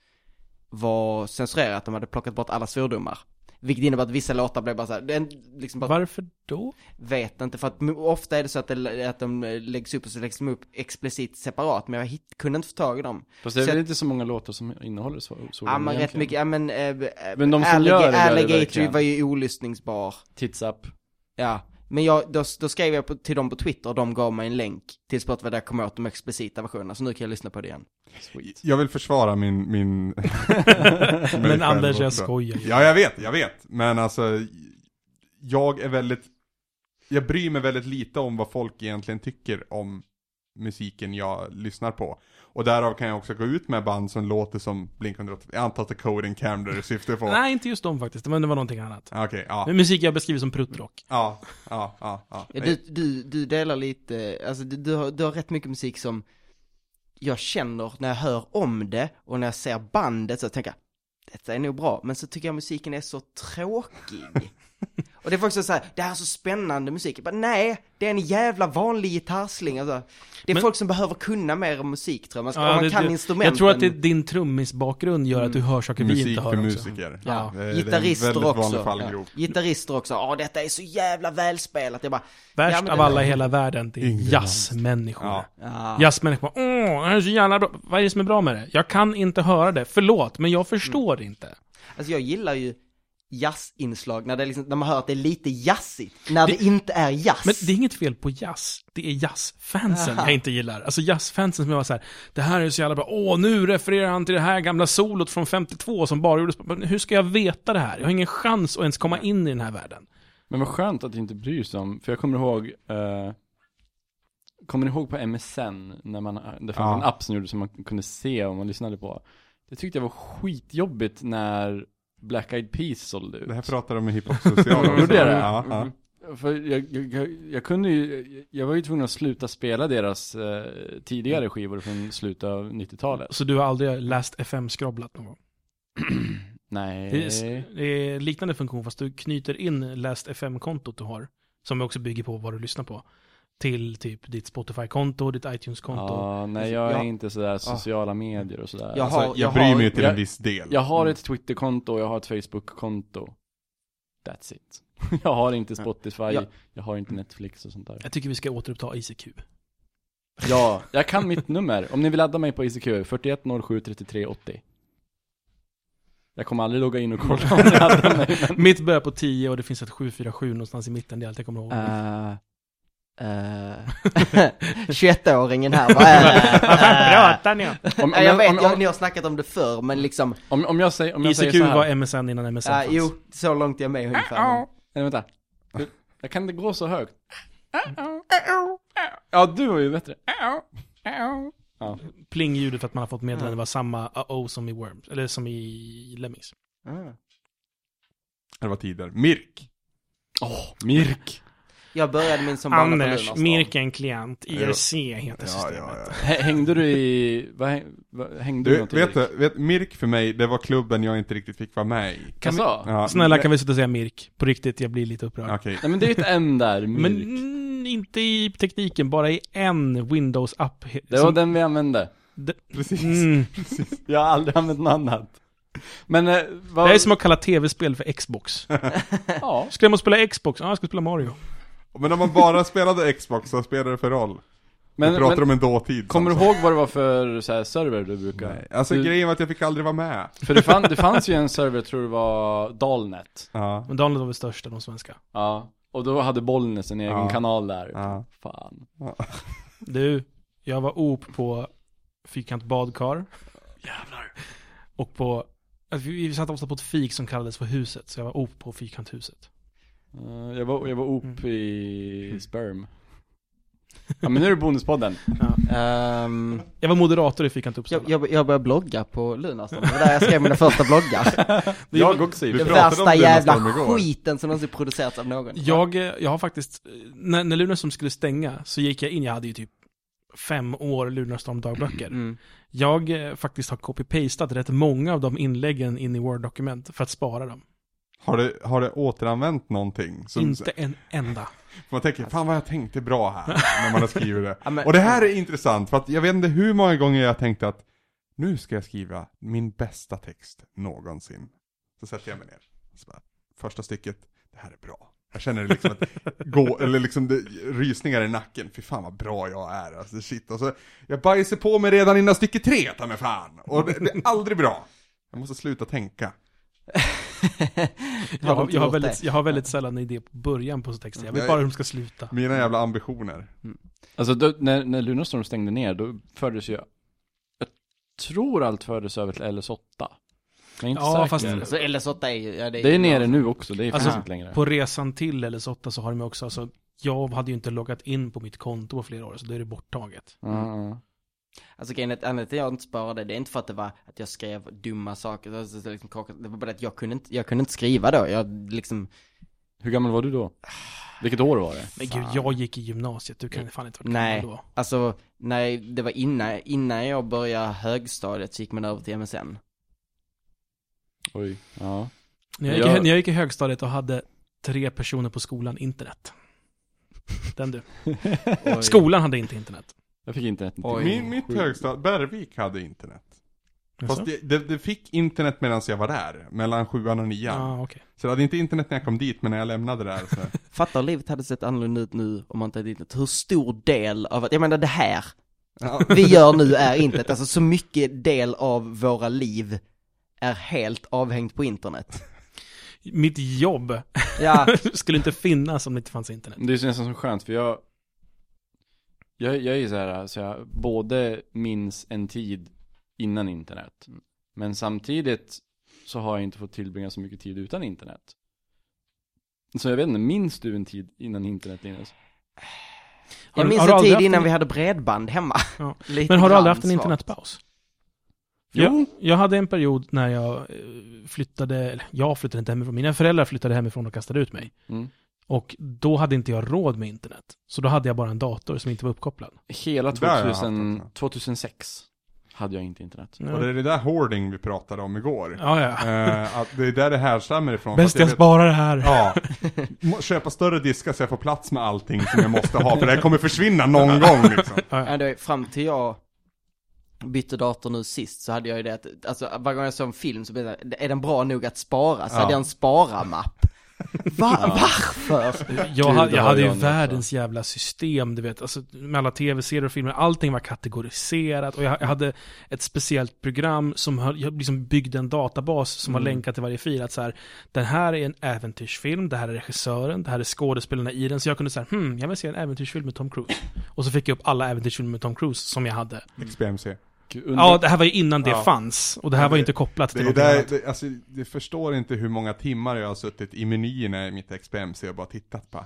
var censurerat, de hade plockat bort alla svordomar. Vilket innebär att vissa låtar blev bara såhär, liksom bara, Varför då? vet inte, för att ofta är det så att, det, att de läggs upp och så läggs de upp explicit separat, men jag hit, kunde inte få tag i dem. Fast det är Så väl inte så många låtar som innehåller så, så Ja men rätt mycket, ja men, äh, Men de som gör det gör det verkligen. var ju olyssningsbar. Tits up. Ja, men jag, då, då skrev jag på, till dem på Twitter och de gav mig en länk till Spotify där jag kom åt de explicita versionerna, så nu kan jag lyssna på det igen. Sweet. Jag vill försvara min... min Men Anders, jag skojar. Ja, jag vet, jag vet. Men alltså, jag är väldigt, jag bryr mig väldigt lite om vad folk egentligen tycker om musiken jag lyssnar på. Och därav kan jag också gå ut med band som låter som Blink-182. Jag antar att det är Coding Camera du syftar på. Nej, inte just dem faktiskt, men det var någonting annat. Okej, ja. Men musik jag beskriver som pruttrock. Ja, ja, ja, ja. Ja, du, du, du delar lite, alltså du, du, har, du har rätt mycket musik som jag känner när jag hör om det och när jag ser bandet så tänker jag, detta är nog bra, men så tycker jag musiken är så tråkig. och det är folk som säger, det här är så spännande musik. Jag bara, nej, det är en jävla vanlig gitarrsling. Alltså, det är Men- folk som behöver kunna mer om musik tror jag. Man, ska, Ja, man det- kan det- instrumenten. Jag tror att det, din trummisbakgrund gör att du hör saker vi Musik inte hör för också. musiker. Ja. Det är en Gitarrister också. Ja. Gitarrister också, ja detta är så jävla välspelat. Jag bara, Värst Ja, men av alla i hela världen, det är jazzmänniskor. Ja. ja. Jazzmänniskor åh, det här är så jävla bra. Vad är det som är bra med det? Jag kan inte höra det, förlåt, men jag förstår inte. Alltså jag gillar ju jazzinslag när, det liksom, när man hör att det är lite jazzigt, när det, inte är jazz. Men det är inget fel på jazz. Det är jazzfansen Aha. jag inte gillar. Alltså jazzfansen som jag var så här, det här är så jävla bra, åh nu refererar han till det här gamla solot från 52 som bara gjordes, men hur ska jag veta det här? Jag har ingen chans att ens komma in i den här världen. Men vad skönt att du inte bryr sig om, för jag kommer ihåg, eh, kommer ni ihåg på MSN, när man, det fanns Ja. en app som gjorde som man kunde se om man lyssnade på. Det tyckte jag var skitjobbigt när Black Eyed Peas sålde ut. Det här pratar de med hiphop social också. Gjorde jag det? Ja, ja. För jag, jag, jag, jag kunde ju, jag var ju tvungen att sluta spela deras eh, tidigare skivor från slutet av 90-talet. Så du har aldrig läst FM-skrobblat någon gång? Nej. Det är, det är liknande funktion, fast du knyter in läst FM-kontot du har, som också bygger på vad du lyssnar på, till typ ditt Spotify-konto, ditt iTunes-konto. Ja, nej jag är Jag- inte sådär sociala medier och sådär. Jag Alltså, har- jag, jag bryr har- mig till jag- en viss del. Jag har ett Twitterkonto och jag har ett Facebook-konto. That's it. Jag har inte Spotify, Ja. jag har inte Netflix och sånt där. Jag tycker vi ska återuppta ICQ. Ja, jag kan mitt nummer. Om ni vill ladda mig på ICQ, 41 07 33 80. Jag kommer aldrig logga in och kolla om ni laddar mig. Men... Mitt börjar på 10 och det finns ett 747 någonstans i mitten, det är allt jag kommer ihåg. Uh, uh, 21-åringen här, vad är det? pratar ni om? Om, om, Ja, jag vet, om, jag, om, ni har snackat om det förr, men liksom, om, om jag säger, om jag säger ICQ så här. var MSN innan MSN ja, fanns. jo, så långt är jag med ungefär. men- Nej, vänta. Jag kan inte gå så högt. Ja, du var ju bättre. Ja. Plingljudet för att man har fått meddelande var samma uh-oh som i Worms, eller som i Lemmings. Ah. Det var tider. Mirk. Åh, Mirk. Jag började min som Anders, Lunarstorm. Mirk är en klient, IRC heter Ja, systemet. ja, ja. H- Hängde du i, vad, häng- vad hängde du Du, vet Mirk? du, vet, Mirk för mig, det var klubben jag inte riktigt fick vara med i. Kan vi? Ja, snälla men- kan vi sluta säga Mirk? På riktigt, jag blir lite upprörd. Okej. Nej men det är ju ett M där, Mirk. Men inte i tekniken, bara i en Windows-app. det var som- den vi använde. det- Precis. Mm. Jag har aldrig använt något annat. Men, eh, vad... Det är som att kalla tv-spel för Xbox. Ja. Ska jag spela Xbox? Ja, jag ska spela Mario. Men om man bara spelade Xbox, vad spelar det för roll? Men, Vi pratar men om en dåtid. kommer du alltså. ihåg vad det var för så här, server du brukar? Nej. Alltså du, grejen var att jag fick aldrig vara med. För det, fann, det fanns ju en server, jag tror det var Dalnet. Ja. Men Daniel var väl störst av de svenska. Ja. Och då hade Bollnäs en egen Ja. kanal där. Ja. Fan. Du, jag var op på Fyrkant badkar. Jävlar. Och på, alltså, vi vi satt ofta på ett fik som kallades för huset, så jag var op på Fyrkanthuset. Eh, jag var, jag var op i sperm. Ja men nu är det bonuspodden. Ehm, Jag var moderator i Fyrkant Uppsala. jag, jag, jag började blogga på Lunarstorm, det var där jag skrev mina första bloggar. Jag också Den värsta jävla skiten som någonsin producerats av någon. Jag, eh, jag har faktiskt, när, när Lunarstorm skulle stänga så gick jag in, jag hade ju typ fem år Lunarstorm dagböcker. Mm. Jag eh, faktiskt har copy-pastat rätt många av de inläggen in i Word-dokument för att spara dem. Har det, har det återanvänt någonting? Som, Inte en enda. Man tänker, fan vad jag tänkte bra här, när man har skrivit det. Ja, men- Och det här är intressant, för att jag vet inte hur många gånger jag tänkte att nu ska jag skriva min bästa text någonsin. Så sätter jag mig ner. Så bara, första stycket, det här är bra. Jag känner liksom att, gå, eller liksom det, rysningar i nacken, fy fan vad bra jag är, alltså shit. Och så, jag bajsar på mig redan innan stycke tre, ta mig fan. Och det, det är aldrig bra. Jag måste sluta tänka. Jag har, jag, har väldigt, jag har väldigt sällan idé på början på texten. Jag vet bara hur de ska sluta. Mina jävla ambitioner. Alltså då, när, när Lunarstorm stängde ner, då fördes ju, jag tror allt fördes över till LS8. Jag är inte Ja, säker. fast- Alltså LS8 är ju, ja, det är, det är nere nu också, det är Alltså, inte längre. På resan till LS8 så har de också, alltså, jag hade ju inte loggat in på mitt konto på flera år, så då är det borttaget. Ja, ja. Alltså grejen är att anledningen till att jag inte sparade, det är inte för att det var att jag skrev dumma saker, alltså, det, liksom, det var bara att jag kunde inte, jag kunde inte skriva då, jag liksom, Hur gammal var du då? Vilket år var det? Men gud, jag gick i gymnasiet, du kan fan inte varit Nej. gammal då. alltså, nej, det var innan, innan jag började högstadiet så gick man över till MSN. Oj, ja. När jag, gick, Jag- i- när jag gick i högstadiet och hade tre personer på skolan internet. Den du. Skolan hade inte internet. Jag fick internet. Oj. Min, mitt högstad, Bergvik hade internet. Fast det, det, det fick internet medan jag var där, mellan sjuan och nian. Ja, okej. Så jag hade inte internet när jag kom dit, men när jag lämnade där så... Fattar om livet hade sett annorlunda ut nu om man inte hade internet. Hur stor del av att, jag menar det här Ja. vi gör nu är internet, alltså så mycket del av våra liv är helt avhängt på internet. Mitt jobb Ja, skulle inte finnas om det inte fanns internet. Det nästan så skönt för jag Jag, jag är ju så här, så jag både minns en tid innan internet Men samtidigt så har jag inte fått tillbringa så mycket tid utan internet Så jag vet inte, minns du en tid innan internet Linus? Har jag du- minns en tid innan en- vi hade bredband hemma. Ja. Men har du aldrig haft en internetpaus? Jo. Jag, jag hade en period när jag eh, flyttade, eller jag flyttade inte hemifrån, mina föräldrar flyttade hemifrån och kastade ut mig. Mm. Och då hade inte jag råd med internet. Så då hade jag bara en dator som inte var uppkopplad. Hela Där har jag haft 2000, också. 2006 hade jag inte internet Och det är det där hoarding vi pratade om igår. Ja, ja. Eh, att det är där det härstammar ifrån. Bäst att jag sparar det här. Ja, köpa större diskar så jag får plats med allting som jag måste ha, för det här kommer försvinna någon gång liksom. Ja, ja. Fram till jag bytte dator nu sist så hade jag ju det att, alltså varje gång jag såg en film så blev det, är den bra nog att spara? Så Ja. hade jag en spara-mapp. Va, Varför? Jag, Gud, hade, jag hade ju världens jävla system, du vet. Alltså, med alla tv-serier och filmer, allting var kategoriserat. Och jag, jag hade ett speciellt program som höll, jag liksom byggde en databas som var Mm. länkad till varje fil. Att så här, den här är en äventyrsfilm, det här är regissören, det här är skådespelarna i den. Så jag kunde säga, hmm, jag vill se en äventyrsfilm med Tom Cruise. Och så fick jag upp alla äventyrsfilmer med Tom Cruise som jag hade. XBMC. Undrar- Ja, det här var ju innan det Ja. fanns. Och det här Ja, var det- ju inte kopplat Det till något där, annat. det, alltså, du förstår inte hur många timmar jag har suttit i menyerna i mitt XBMC och bara tittat på.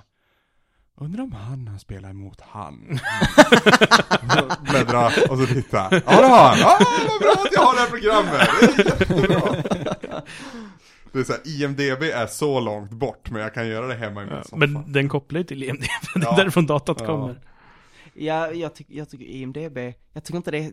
Undrar om han har spelat emot han. Bläddra och så titta. Ja det har han. Ja vad bra att jag har det här programmet. Det är jättebra. Det är så här, IMDB är så långt bort men jag kan göra det hemma i min Ja, soffa. men den kopplar ju till IMDB, det är Ja. därifrån datat Ja. kommer. Ja, jag, tyck, jag tycker IMDB, jag tycker inte det är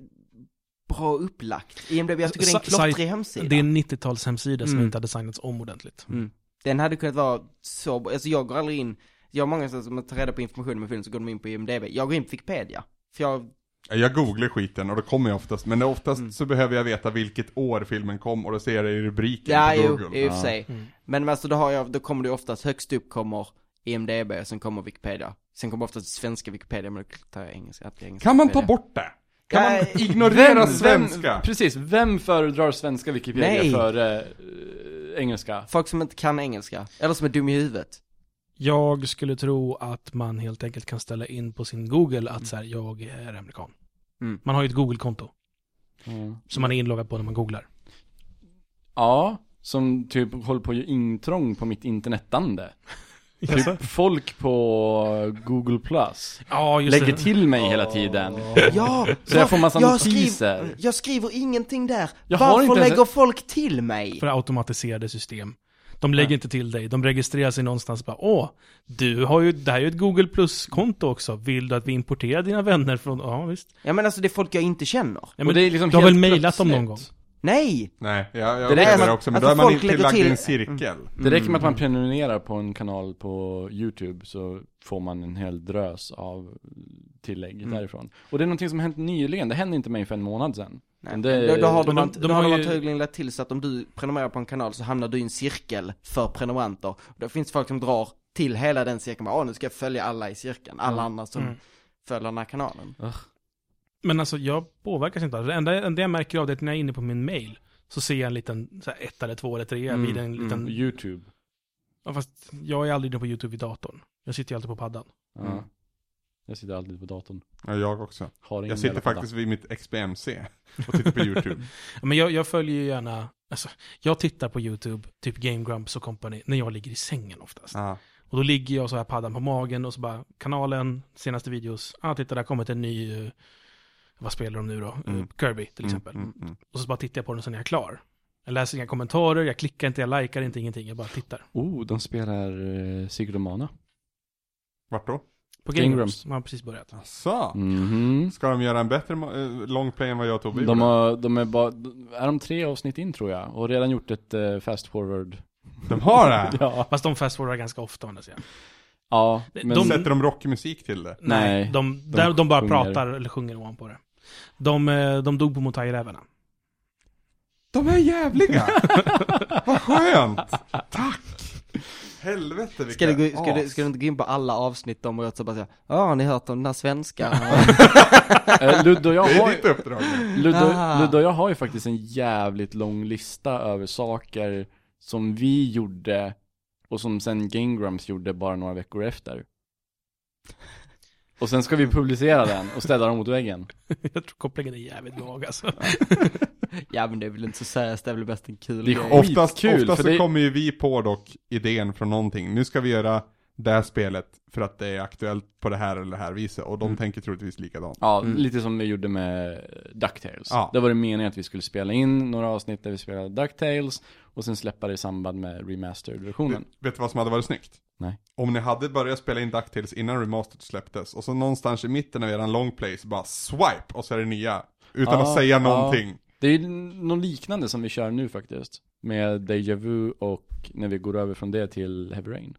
bra upplagt. IMDB, jag tycker det är en klottrig hemsida. Det är en 90-tals hemsida som Mm. inte har designats om ordentligt. Mm. Den hade kunnat vara så, alltså jag går aldrig in, jag har många som tar reda på information om en film så går de in på IMDB. Jag går in på Wikipedia. För jag, Jag googlar skiten och då kommer jag oftast, men oftast Mm. så behöver jag veta vilket år filmen kom och då ser jag det i rubriken ja på jo, Google. i och för Ja. sig. Mm. Men alltså då har jag, då kommer det oftast, högst upp kommer IMDB, sen kommer Wikipedia. Sen kommer oftast svenska Wikipedia, men då tar jag engelska, engelska Kan man ta Wikipedia. bort det? Kan man ignorera svenska? precis, vem föredrar svenska Wikipedia Nej. före eh, engelska? Folk som inte kan engelska, eller som är dum i huvudet. Jag skulle tro att man helt enkelt kan ställa in på sin Google att så här, jag är amerikan. Mm. Man har ju ett Google-konto Mm. som man är inloggad på när man googlar. Ja, som typ håller på att göra intrång på mitt internetande. Typ folk på Google Plus Ja, lägger det. till mig hela tiden. Ja! Så jag får massa jag notiser. Skriver, jag skriver ingenting där. Jag Varför inte ens- lägger folk till mig? För automatiserade system. De lägger inte till dig, de registrerar sig någonstans bara Åh, du har ju, det här är ju ett Google Plus-konto också. Vill du att vi importerar dina vänner från, ja visst. Ja men alltså det är folk jag inte känner. Ja, Och men det är liksom du har väl mejlat dem någon gång? Nej! Nej, jag, jag Det räcker det med- också, men alltså då är man lägger tillagd i till- en cirkel. Det räcker med att man Mm. prenumererar på en kanal på YouTube så får man en hel drös av tillägg Mm. därifrån. Och det är någonting som hänt nyligen, det hände inte mig för en månad sedan. Nej. Det- då, då har de, de- de, de har de ju- antagligen lagt till så att om du prenumererar på en kanal så hamnar du i en cirkel för prenumeranter. Då finns folk som drar till hela den cirkeln, bara, nu ska jag följa alla i cirkeln, alla Mm. andra som Mm. följer den här kanalen. Men alltså jag påverkas inte av det. Det enda, det enda jag märker av det är att när jag är inne på min mail så ser jag en liten så här, ett eller två eller tre Mm, vid en liten... mm. YouTube. Ja, fast jag är aldrig inne på YouTube i datorn. Jag sitter ju alltid på paddan. Ja. Mm. Jag sitter alltid på datorn. Ja, jag också. Jag sitter faktiskt vid mitt XBMC och tittar på YouTube. Ja, Men jag, jag följer ju gärna, alltså, jag tittar på YouTube, typ Game Grumps och company, när jag ligger i sängen oftast. Ja. Och då ligger jag så här paddan på magen och så bara, kanalen, senaste videos, ah titta där har kommit en ny, eh, vad spelar de nu då? Mm. Eh, Kirby till Mm, exempel. mm, mm. Och så bara tittar jag på den sen är jag klar. Jag läser inga kommentarer, jag klickar inte, jag likar inte, ingenting, jag bara tittar. Oh, de spelar uh, Secret of Mana. Vart då? På Game Game Grumps. Grumps, man har precis börjat. Asså? Mhm. Ska de göra en bättre eh, long play än vad jag och Tobbe De har, de är bara, är de tre avsnitt in tror jag? Och redan gjort ett eh, fast forward. De har det? Ja. Fast de fast forwardar ganska ofta å andra sidan. Ja, De- men de- Sätter de rockmusik till det? Nej, Nej, de, där, de bara sjunger. pratar eller sjunger ovanpå det. De, eh, de dog på Motai-rävarna. De är jävliga! Vad skönt! Tack! Helvete vilka Ska du, gå, ska, du, ska du inte gå in på alla avsnitt om och så bara säga, ja har ni hört om den här svenska? Eh, Ludde och jag Det är har nu. Ludde, Ah. Ludde och jag har ju faktiskt en jävligt lång lista över saker som vi gjorde och som sen Game Grumps gjorde bara några veckor efter. Och sen ska vi publicera den och ställa dem mot väggen. Jag tror kopplingen är jävligt vag alltså. ja men det är väl inte så seriöst, det är väl bäst en kul Det är grej. Oftast, Skitkul, oftast så det- kommer ju vi på dock idén från någonting. Nu ska vi göra det här spelet för att det är aktuellt på det här eller det här viset. Och de Mm. tänker troligtvis likadant. Ja, Mm. lite som vi gjorde med DuckTales. Ja. Det var det meningen att vi skulle spela in några avsnitt där vi spelade DuckTales och sen släppa det i samband med remastered-versionen. Vet, vet du vad som hade varit snyggt? Nej. Om ni hade börjat spela in DuckTales innan remastered släpptes och så någonstans i mitten av eran long play så bara swipe och så är det nya. Utan Ja, att säga ja. någonting. Det är ju något liknande som vi kör nu faktiskt. Med Deja Vu och när vi går över från det till Heavy Rain.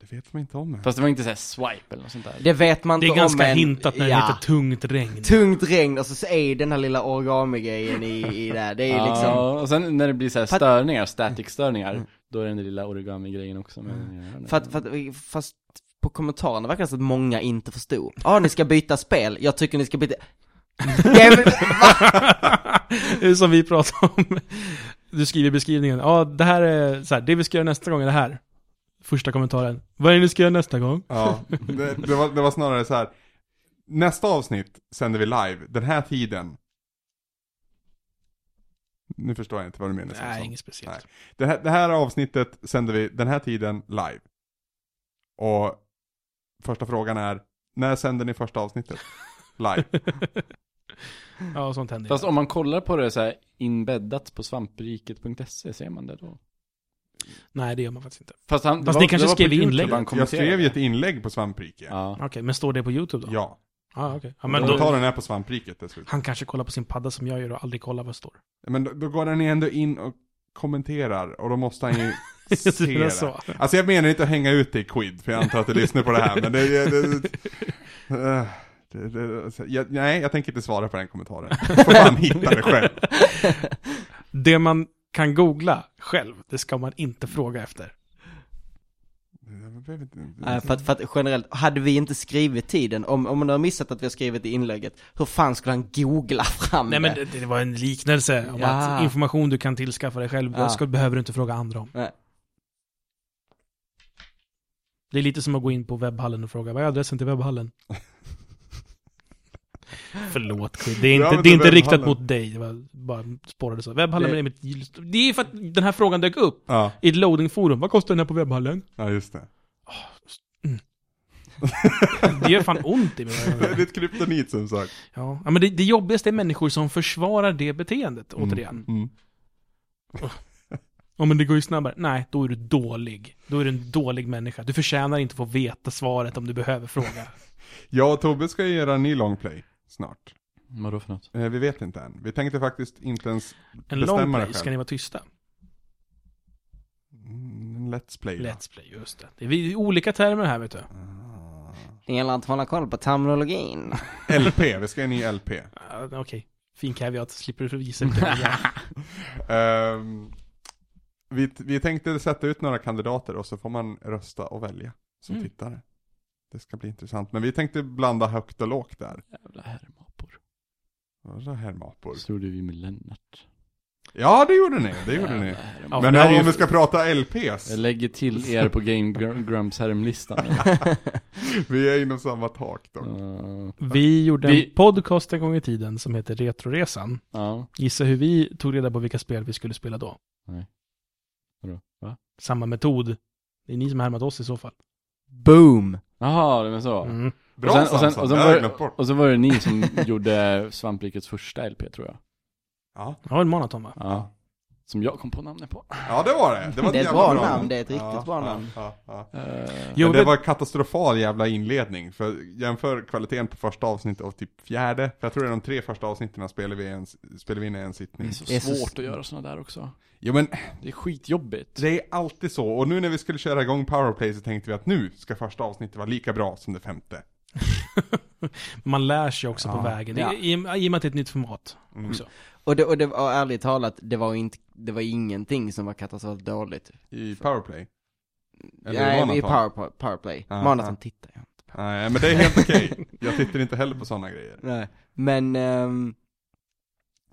Det vet man inte om än. Fast det var inte såhär swipe eller något sånt där. Det vet man Det inte är ganska om men, hintat när ja. det heter tungt regn. Tungt regn och så, så är den här lilla origami-grejen i, i det. Det är ja, liksom, och sen när det blir såhär störningar, static störningar, Mm. Då är det den där lilla origami-grejen också med för att, för att, fast på kommentarerna verkar det som att många inte förstod. Ja, ni ska byta spel, jag tycker ni ska byta... Väl, Det är som vi pratade om. Du skriver i beskrivningen, ja det här är så här, det vi ska göra nästa gång är det här. Första kommentaren, vad är det ni ska göra nästa gång? Ja, det, det, var, det var snarare så här. Nästa avsnitt sänder vi live, den här tiden. Nu förstår jag inte vad du menar. Nej, inget speciellt. Nej. Det här, det här avsnittet sänder vi den här tiden live. Och första frågan är, när sänder ni första avsnittet? Live. Ja, sånt händer. Fast om man kollar på det så här inbäddat på svampriket.se, ser man det då? Nej, det gör man faktiskt inte. Fast, han, Fast det ni var- kanske var skrev i YouTube inlägget. han Jag skrev ju ett inlägg på Svampriket. Ja. Okej, men står det på YouTube då? ja. Ah, okej. Ja, Men då, Kommentaren är på Svampriket dessutom. han kanske kollar på sin padda som jag gör och aldrig kollar vad det står. Men då, då går han ändå in och kommenterar och då måste han ju se det så. Alltså jag menar inte att hänga ut dig i Quid, för jag antar att du lyssnar på det här, men det... det, det, det, jag, nej, jag tänker inte svara på den kommentaren. Du får fan hitta det själv. Det man kan googla själv, det ska man inte fråga efter. Nej, för, att, för att generellt, hade vi inte skrivit tiden, om, om man har missat att vi har skrivit i inlägget, hur fan skulle han googla fram Nej men det? det, det var en liknelse om Ja. att information du kan tillskaffa dig själv, Ja. ska, behöver du inte fråga andra om. Nej. Det är lite som att gå in på webbhallen och fråga, vad är adressen till webbhallen? Förlåt det är inte, det är inte riktat mot dig, det var bara spårade så. Webbhallen Det- är mitt... Det är för att den här frågan dök upp Ja, i ett loadingforum, vad kostar den här på webbhallen? ja just det. Det gör fan ont i mig. Det är ditt kryptonit som sagt. Ja, men det, det jobbigaste är människor som försvarar det beteendet, återigen. Mm. Ja men det går ju snabbare. Nej, då är du dålig. Då är du en dålig människa. Du förtjänar inte att få veta svaret om du behöver fråga. Jag och Tobbe ska ju göra en ny longplay snart. Vadå för något? Eh, vi vet inte än. Vi tänkte faktiskt inte ens En bestämma long det play, ska själv. ni vara tysta? Mm, en Let's play. va? Let's play, just det. Det är vi- olika termer här vet du. Ah. Det gäller att hålla koll på terminologin. LP, vi ska göra en ny LP. Ja, Okej. Fin caveat, slipper du visa vilka det är. Ehm, vi, vi tänkte sätta ut några kandidater och så får man rösta och välja som Mm. tittare. Det ska bli intressant. Men vi tänkte blanda högt och lågt där. Jävla herrmapor. Vadå herrmapor? Slog vi med Lennart. Ja, det gjorde ni. Det gjorde ni. Ja, Men det här är om ju- vi ska prata LPs. Jag lägger till er på Game Gr- Grumps härmlistan. Vi är inom samma tak då. Uh, Vi gjorde Vi- en podcast en gång i tiden som heter Retroresan. ja. Gissa hur vi tog reda på vilka spel vi skulle spela då. Vadå? Va? Samma metod. Det är ni som har härmat oss i så fall. Boom! Jaha, det var så. Mm. Bra och sen, och sen, och sen det var, det- glömt bort. och så var det ni som gjorde Svamprikets första LP tror jag. Ja. Ja, en maraton va? Ja. Som jag kom på namnet på. ja, det var det. Det, var Det är ett bra namn, det är ett riktigt ja, bra namn. Ja, ja. Uh, Jo, Men det men- var katastrofal jävla inledning, för jämför kvaliteten på första avsnittet och typ fjärde, för jag tror det är de tre första avsnitten spelar vi, en, spelar vi in i en det sittning. är så Det är så- svårt att göra sådana där också. Jo men, Det är skitjobbigt. det är alltid så, och nu när vi skulle köra igång Powerplay så tänkte vi att nu ska första avsnittet vara lika bra som det femte. Man lär sig också på Ja. vägen. Ja. I, i, I och med att det är ett nytt format. Mm. Också. Och det, och det var ärligt talat, det var inte, det var ingenting som var katastrofalt dåligt. I Powerplay. Eller i Nej, i Marathon. power, powerplay. Ja, Marathon ja. tittar jag inte på. Nej, men det är helt okej. Jag tittar inte heller på sådana grejer. Nej, men, ehm,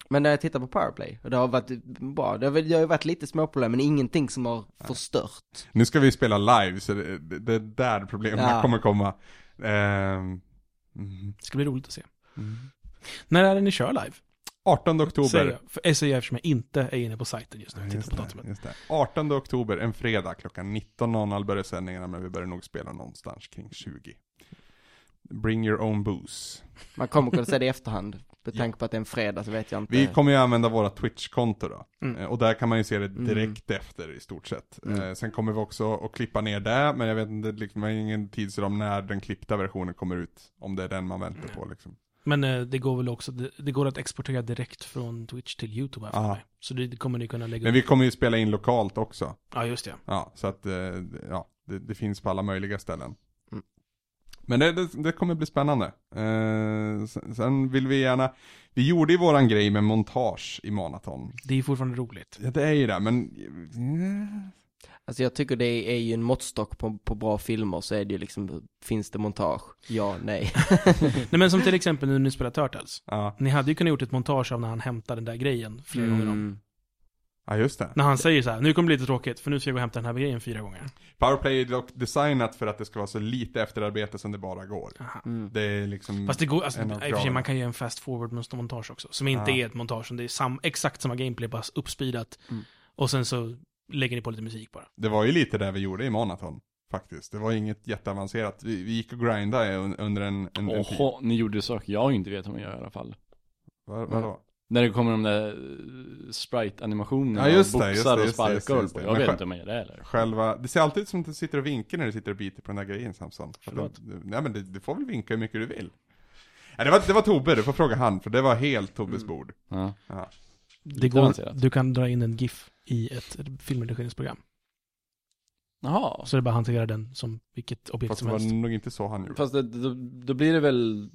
men när jag tittar på powerplay, och det har varit bra, det har, väl- det har ju varit lite småproblem, men ingenting som har förstört. Nu ska vi spela live, så det, det, det är där problemen Ja. kommer komma. Ehm, mm, Det ska bli roligt att se. mm. När är det ni kör live? 18 oktober. Säger jag. För säger jag eftersom jag inte är inne på sajten just nu. Ja, Just på datumet. just det. 18 oktober, en fredag klockan 19.00 börjar sändningarna men vi börjar nog spela någonstans kring 20. Bring your own booze. Man kommer kunna se det i efterhand. Med tanke på att det är en fredag så vet jag inte. Vi kommer ju använda våra Twitch-konto då. Mm. Eh, Och där kan man ju se det Mm. direkt efter i stort sett. Mm. Eh, sen kommer vi också att klippa ner det, men jag vet inte, liksom, har ingen tidsram när den klippta versionen kommer ut. Om det är den man väntar på liksom. Men eh, det går väl också, det, går att exportera direkt från Twitch till YouTube här för mig. Så det, kommer ni kunna lägga Men vi kommer ju spela in lokalt också. Ja, just det. Ja, så att, ja, det, det finns på alla möjliga ställen. Mm. Men det, det, det kommer bli spännande. Eh, sen, sen vill vi gärna, vi gjorde ju våran grej med montage i Marathon. Det är fortfarande roligt. Ja, det är ju det, men... Alltså jag tycker det är ju en måttstock på, på bra filmer så är det ju liksom, finns det montage? Ja, nej. Nej men som till exempel nu när ni spelar Turtles. Ja, Ni hade ju kunnat gjort ett montage av när han hämtar den där grejen flera gånger om. Ja just det. När han säger så här, nu kommer det bli lite tråkigt för nu ska jag gå och hämta den här grejen fyra gånger. Powerplay är dock designat för att det ska vara så lite efterarbete som det bara går. Aha. Mm. Det är liksom... Fast det går, alltså, i och för sig man kan göra en fast forward montage också. Som inte Ja. är ett montage, som det är sam, exakt samma gameplay, bara uppspeedat. Mm. Och sen så lägger ni på lite musik bara. Det var ju lite det vi gjorde i Marathon. Faktiskt. Det var inget jätteavancerat. Vi, vi gick och grindade un- under en, en, en tid. Oho, ni gjorde saker jag inte vet hur man gör i alla fall. Vad, vadå? När det kommer de där eh, sprite-animationerna Ja, just och det, just boxar det, och just det, sparkar just det, och just det. Jag Men vet inte om man gör det eller? Själva, det ser alltid ut som att du sitter och vinkar när du sitter och biter på den där grejen Samson. För Förlåt. det- det- Nej men du, du får väl vinka hur mycket du vill. Nej, det, var, det var Tobbe, du får fråga han, för det var helt Tobbes Mm. bord. Ja. Ja. Det går, du kan dra in en GIF i ett filmredigeringsprogram. Jaha. Så det är bara att hantera den som vilket objekt Fast det som var helst. nog inte så han gjorde. Fast det, då, då blir det väl,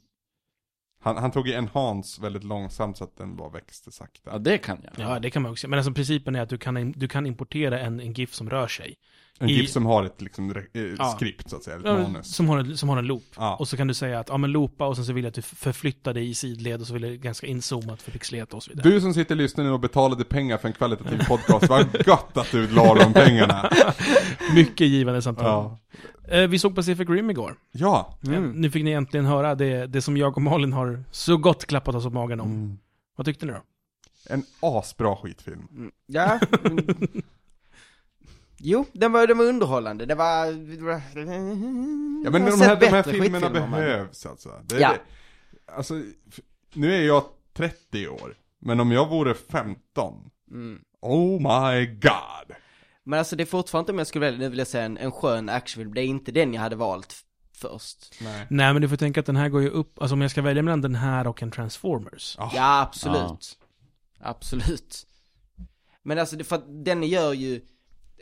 Han, han tog i enhance väldigt långsamt så att den bara växte sakta. ja det kan jag. Ja, det kan man också. Men alltså principen är att du kan, du kan importera en, en GIF som rör sig. En GIF som har ett liksom, re- eh, Ja. skript så att säga, ett Ja, manus. Som har, en, som har en loop. Ja. Och så kan du säga att, ja men loopa och sen så vill jag att du förflyttar dig i sidled och så vill jag ganska inzoomat för pixelet och så vidare. Du som sitter och lyssnar nu och betalade pengar för en kvalitativ podcast, vad gott att du la de pengarna. Mycket givande samtal. Ja. Eh, vi såg Pacific Rim igår. Ja. Eh, Nu fick ni äntligen höra det, det som jag och Malin har så gott klappat oss på magen om. Mm. Vad tyckte ni då? En asbra skitfilm. Mm. Ja. Jo, den var, den var underhållande. Det var... Ja men de har här, de här filmerna skitfilmer, man. behövs alltså. Det, Ja. det, alltså, nu är jag 30 år, men om jag vore 15, Mm. oh my god. Men alltså det är fortfarande om jag skulle välja, nu vill jag säga en, en skön actionfilm, det är inte den jag hade valt först. Nej. Nej men du får tänka att den här går ju upp, alltså om jag ska välja mellan den här och en Transformers. Ah. Ja, absolut. Absolut. Men alltså, det, för att den gör ju,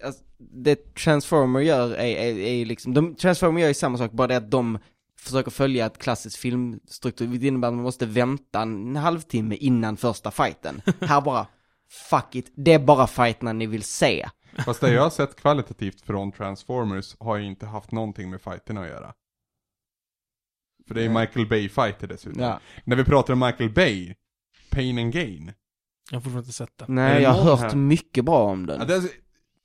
alltså, det Transformer gör är, är, är liksom, de, Transformer gör ju samma sak, bara det att de försöker följa ett klassiskt filmstruktur, vilket innebär att man måste vänta en halvtimme innan första fighten. Här bara, fuck it, det är bara fighterna ni vill se. Fast det jag har sett kvalitativt från Transformers har ju inte haft någonting med fighterna att göra. För det är Michael Bay-fighter dessutom. Ja. När vi pratar om Michael Bay, Pain and Gain. Jag har fortfarande inte sett den. Nej, det jag har hört här? mycket bra om Ja, den. det är,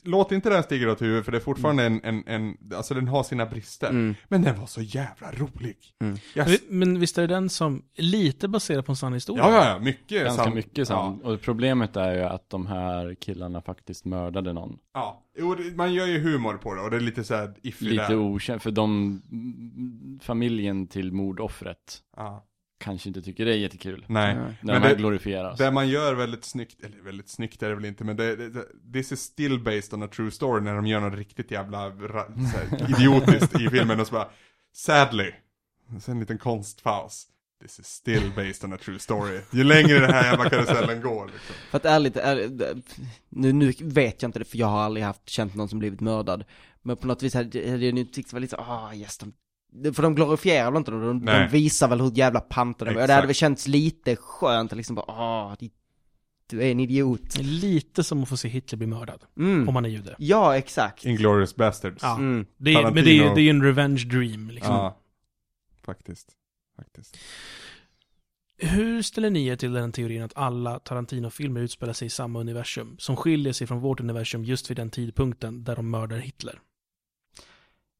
låt inte den stiga åt huvudet för det är fortfarande en, en, en, alltså den har sina brister. Mm. Men den var så jävla rolig. Mm. Jag, Men- visst är det den som är lite baserad på en sann historia? ja, ja, ja, mycket Ganska sant. mycket sant. Och problemet är ju att de här killarna faktiskt mördade någon. Ja, jo, man gör ju humor på det och det är lite såhär iffy Lite okänt, för de, mm, familjen till mordoffret Ja. Kanske inte tycker det är jättekul. Nej. När Men de här det- glorifieras. Det man gör väldigt snyggt, eller väldigt snyggt är det väl inte, men det, det, det this is still based on a true story när de gör något riktigt jävla ra, så här, idiotiskt i filmen och så bara, sadly, och sen en liten konstpaus. This is still based on a true story. Ju längre den här jävla karusellen går liksom. För att ärligt, ärligt nu, nu vet jag inte det för jag har aldrig haft, känt någon som blivit mördad. Men på något vis hade hade jag nu tyckt det var lite så, ah yes, de, för de glorifierar väl inte dem, de, de visar väl hur jävla panter de är. Och det hade väl känts lite skönt att liksom bara, ah, du är en idiot. Lite som att få se Hitler bli mördad, Mm. om man är jude. Ja, exakt. Inglourious Bastards. Ja. Mm. Det är, men det är, det är ju en revenge dream liksom. Ja. Faktiskt. Faktiskt. Hur ställer ni er till den teorin att alla Tarantino-filmer utspelar sig i samma universum, som skiljer sig från vårt universum just vid den tidpunkten där de mördar Hitler?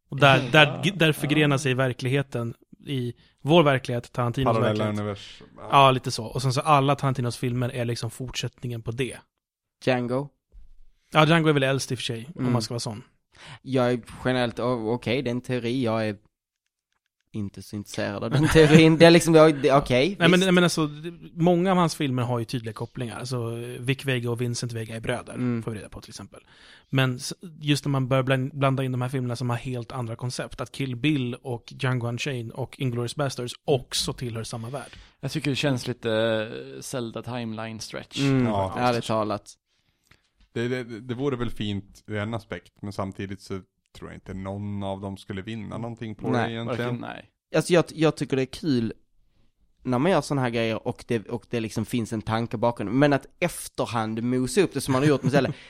Och där, där, där förgrenar sig verkligheten i vår verklighet, Tarantinos Parallella verklighet. universum. Ja, lite så. Och sen så alla Tarantinos filmer är liksom fortsättningen på det. Django. Ja, Django är väl äldst i och för sig, om Mm. man ska vara sån. Jag är generellt, okej, det är en teori, jag är inte så intresserad av den teorin. Det är liksom, okej, Nej men, nej, men alltså, många av hans filmer har ju tydliga kopplingar. Alltså, Vic Vega och Vincent Vega är bröder, Mm. får vi reda på till exempel. Men just när man börjar bland- blanda in de här filmerna som har helt andra koncept, att Kill Bill och Django Unchained och Inglourious Basterds också tillhör samma värld. Jag tycker det känns lite eh, Zelda timeline stretch. Mm, Ja. ärligt talat. Det, det, det vore väl fint ur en aspekt, men samtidigt så tror jag inte någon av dem skulle vinna någonting på Nej, det egentligen. Nej. Alltså jag, jag tycker det är kul när man gör sådana här grejer och det, och det liksom finns en tanke bakom Men att efterhand mosa upp det som man har gjort med Zelda.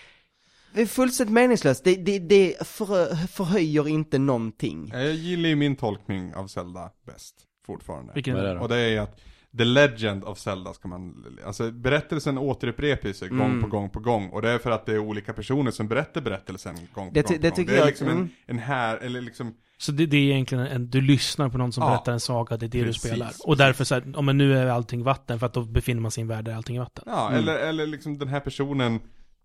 Det är fullständigt meningslöst. Det, det, det för, förhöjer inte någonting. Jag gillar ju min tolkning av Zelda bäst, fortfarande. Vilken är det då? Och det är att The Legend of Zelda ska man, alltså berättelsen återupprepar sig gång Mm. på gång på gång. Och det är för att det är olika personer som berättar berättelsen gång på Det gång på det gång. tycker det är jag- liksom mm. en, en här, eller liksom, Så det, det är egentligen en, du lyssnar på någon som Ja. berättar en saga, det är det Precis, du spelar. Och därför så här, om men nu är allting vatten, för att då befinner man sig i en värld där allting är vatten. ja, Mm. eller, eller liksom den här personen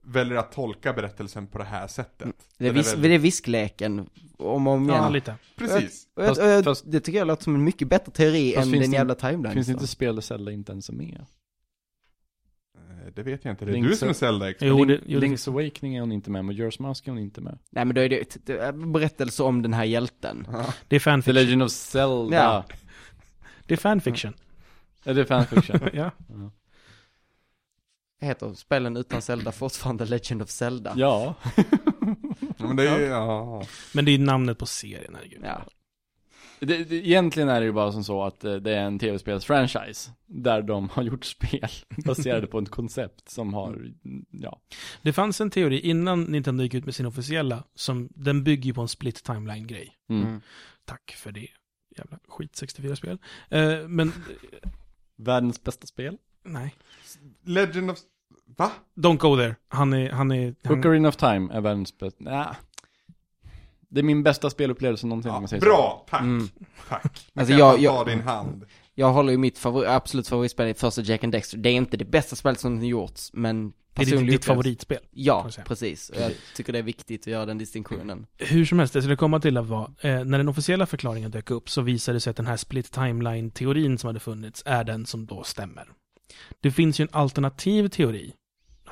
väljer att tolka berättelsen på det här sättet. Mm. Det är, är vis, väldigt- det är viskleken, om och om Ja, igen. lite. Precis. Och och jag, fast- det tycker jag låter som en mycket bättre teori än den det- jävla timeline. Finns det inte spel där Zelda inte ens är med? Eh, Det vet jag inte, det är Link's- du som är Zelda-expert. Jo, det, jo, Link's Awakening är hon inte med, Majora's Mask är hon inte med. Nej men då är det det är berättelse om den här hjälten. det är The fanfiction. Legend of Zelda. Ja. Det är fanfiction. Är det fanfiction? ja. Heter spelen utan Zelda fortfarande Legend of Zelda? ja. Men det är ju, ja. Men det är ju namnet på serien, herregud. Ja. Det, det, egentligen är det ju bara som så att eh, det är en tv-spelsfranchise. Där de har gjort spel baserade på ett koncept som har, ja. Det fanns en teori innan Nintendo gick ut med sin officiella, som, den bygger ju på en split timeline-grej. Mm. Mm. Tack för det. Jävla skit 64-spel. Eh, men, Världens bästa spel. nej. Legend of... Va? Don't go there. Han är, han är, han, Ocarina of Time är världens bästa, nah. Det är min bästa spelupplevelse någonsin om Ja, man säger bra, tack. Mm. Tack. Alltså kan jag- jag, ta din hand. Jag håller ju mitt favor absolut favoritspel i första Jack and Dexter. Det är inte det bästa spelet som har gjorts, men det är ditt, ditt favoritspel. Ja, precis. Och jag tycker det är viktigt att göra den distinktionen. Hur som helst, det skulle komma till att vara, eh, när den officiella förklaringen dök upp så visade det sig att den här split timeline-teorin som hade funnits är den som då stämmer. Det finns ju en alternativ teori,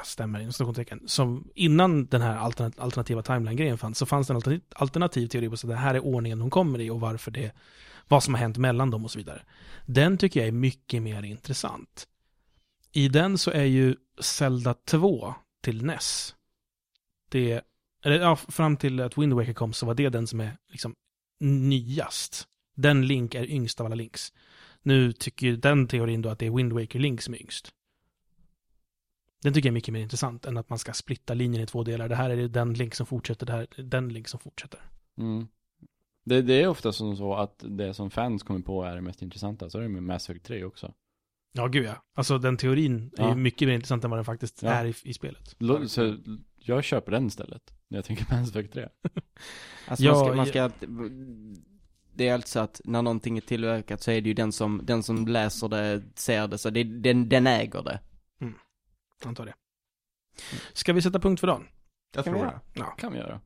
stämmer inom citationstecken, som innan den här alternativa timeline-grejen fanns, så fanns det en alternativ, alternativ teori på att det här är ordningen hon kommer i och varför det, vad som har hänt mellan dem och så vidare. Den tycker jag är mycket mer intressant. I den så är ju Zelda 2 till NES, det eller ja, fram till att Wind Waker kom så var det den som är liksom nyast. Den Link är yngst av alla Links. Nu tycker ju den teorin då att det är Wind Waker Link som är yngst. Den tycker jag är mycket mer intressant än att man ska splitta linjen i två delar. Det här är den Link som fortsätter, det här är den Link som fortsätter. Mm. Det, det är ofta som så att det som fans kommer på är det mest intressanta. Så är det med Mass Effect 3 också. Ja, gud ja. Alltså den teorin är Ja. ju mycket mer intressant än vad den faktiskt Ja. är i, i spelet. Lo- Så jag köper den istället. När jag tänker Mass Effect 3. Alltså Ja, man ska, man ska, det är alltså att när någonting är tillverkat så är det ju den som, den som läser det, ser det, så det, den, den äger det. Antar det. Ska vi sätta punkt för dagen? Jag Kan tror det. Ja. kan vi göra.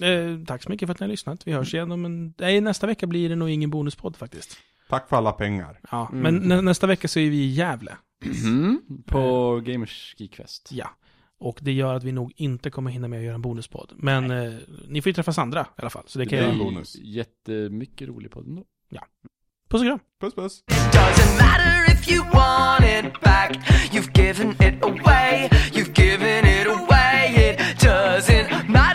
Eh, tack så mycket för att ni har lyssnat. Vi hörs igen om en... Nej, nästa vecka blir det nog ingen bonuspodd faktiskt. Tack för alla pengar. Ja, Mm. men nä, nästa vecka så är vi i Gävle. Mm. På Gamers Geekfest. Ja. Och det gör att vi nog inte kommer hinna med att göra en bonuspodd. Men eh, ni får ju träffa Sandra i alla fall. Så det Det kan blir jag... en bonus. jättemycket rolig podd ändå. Puss och kram. Puss puss. It doesn't matter if you want it back. You've given it away. You've given it away. It doesn't matter.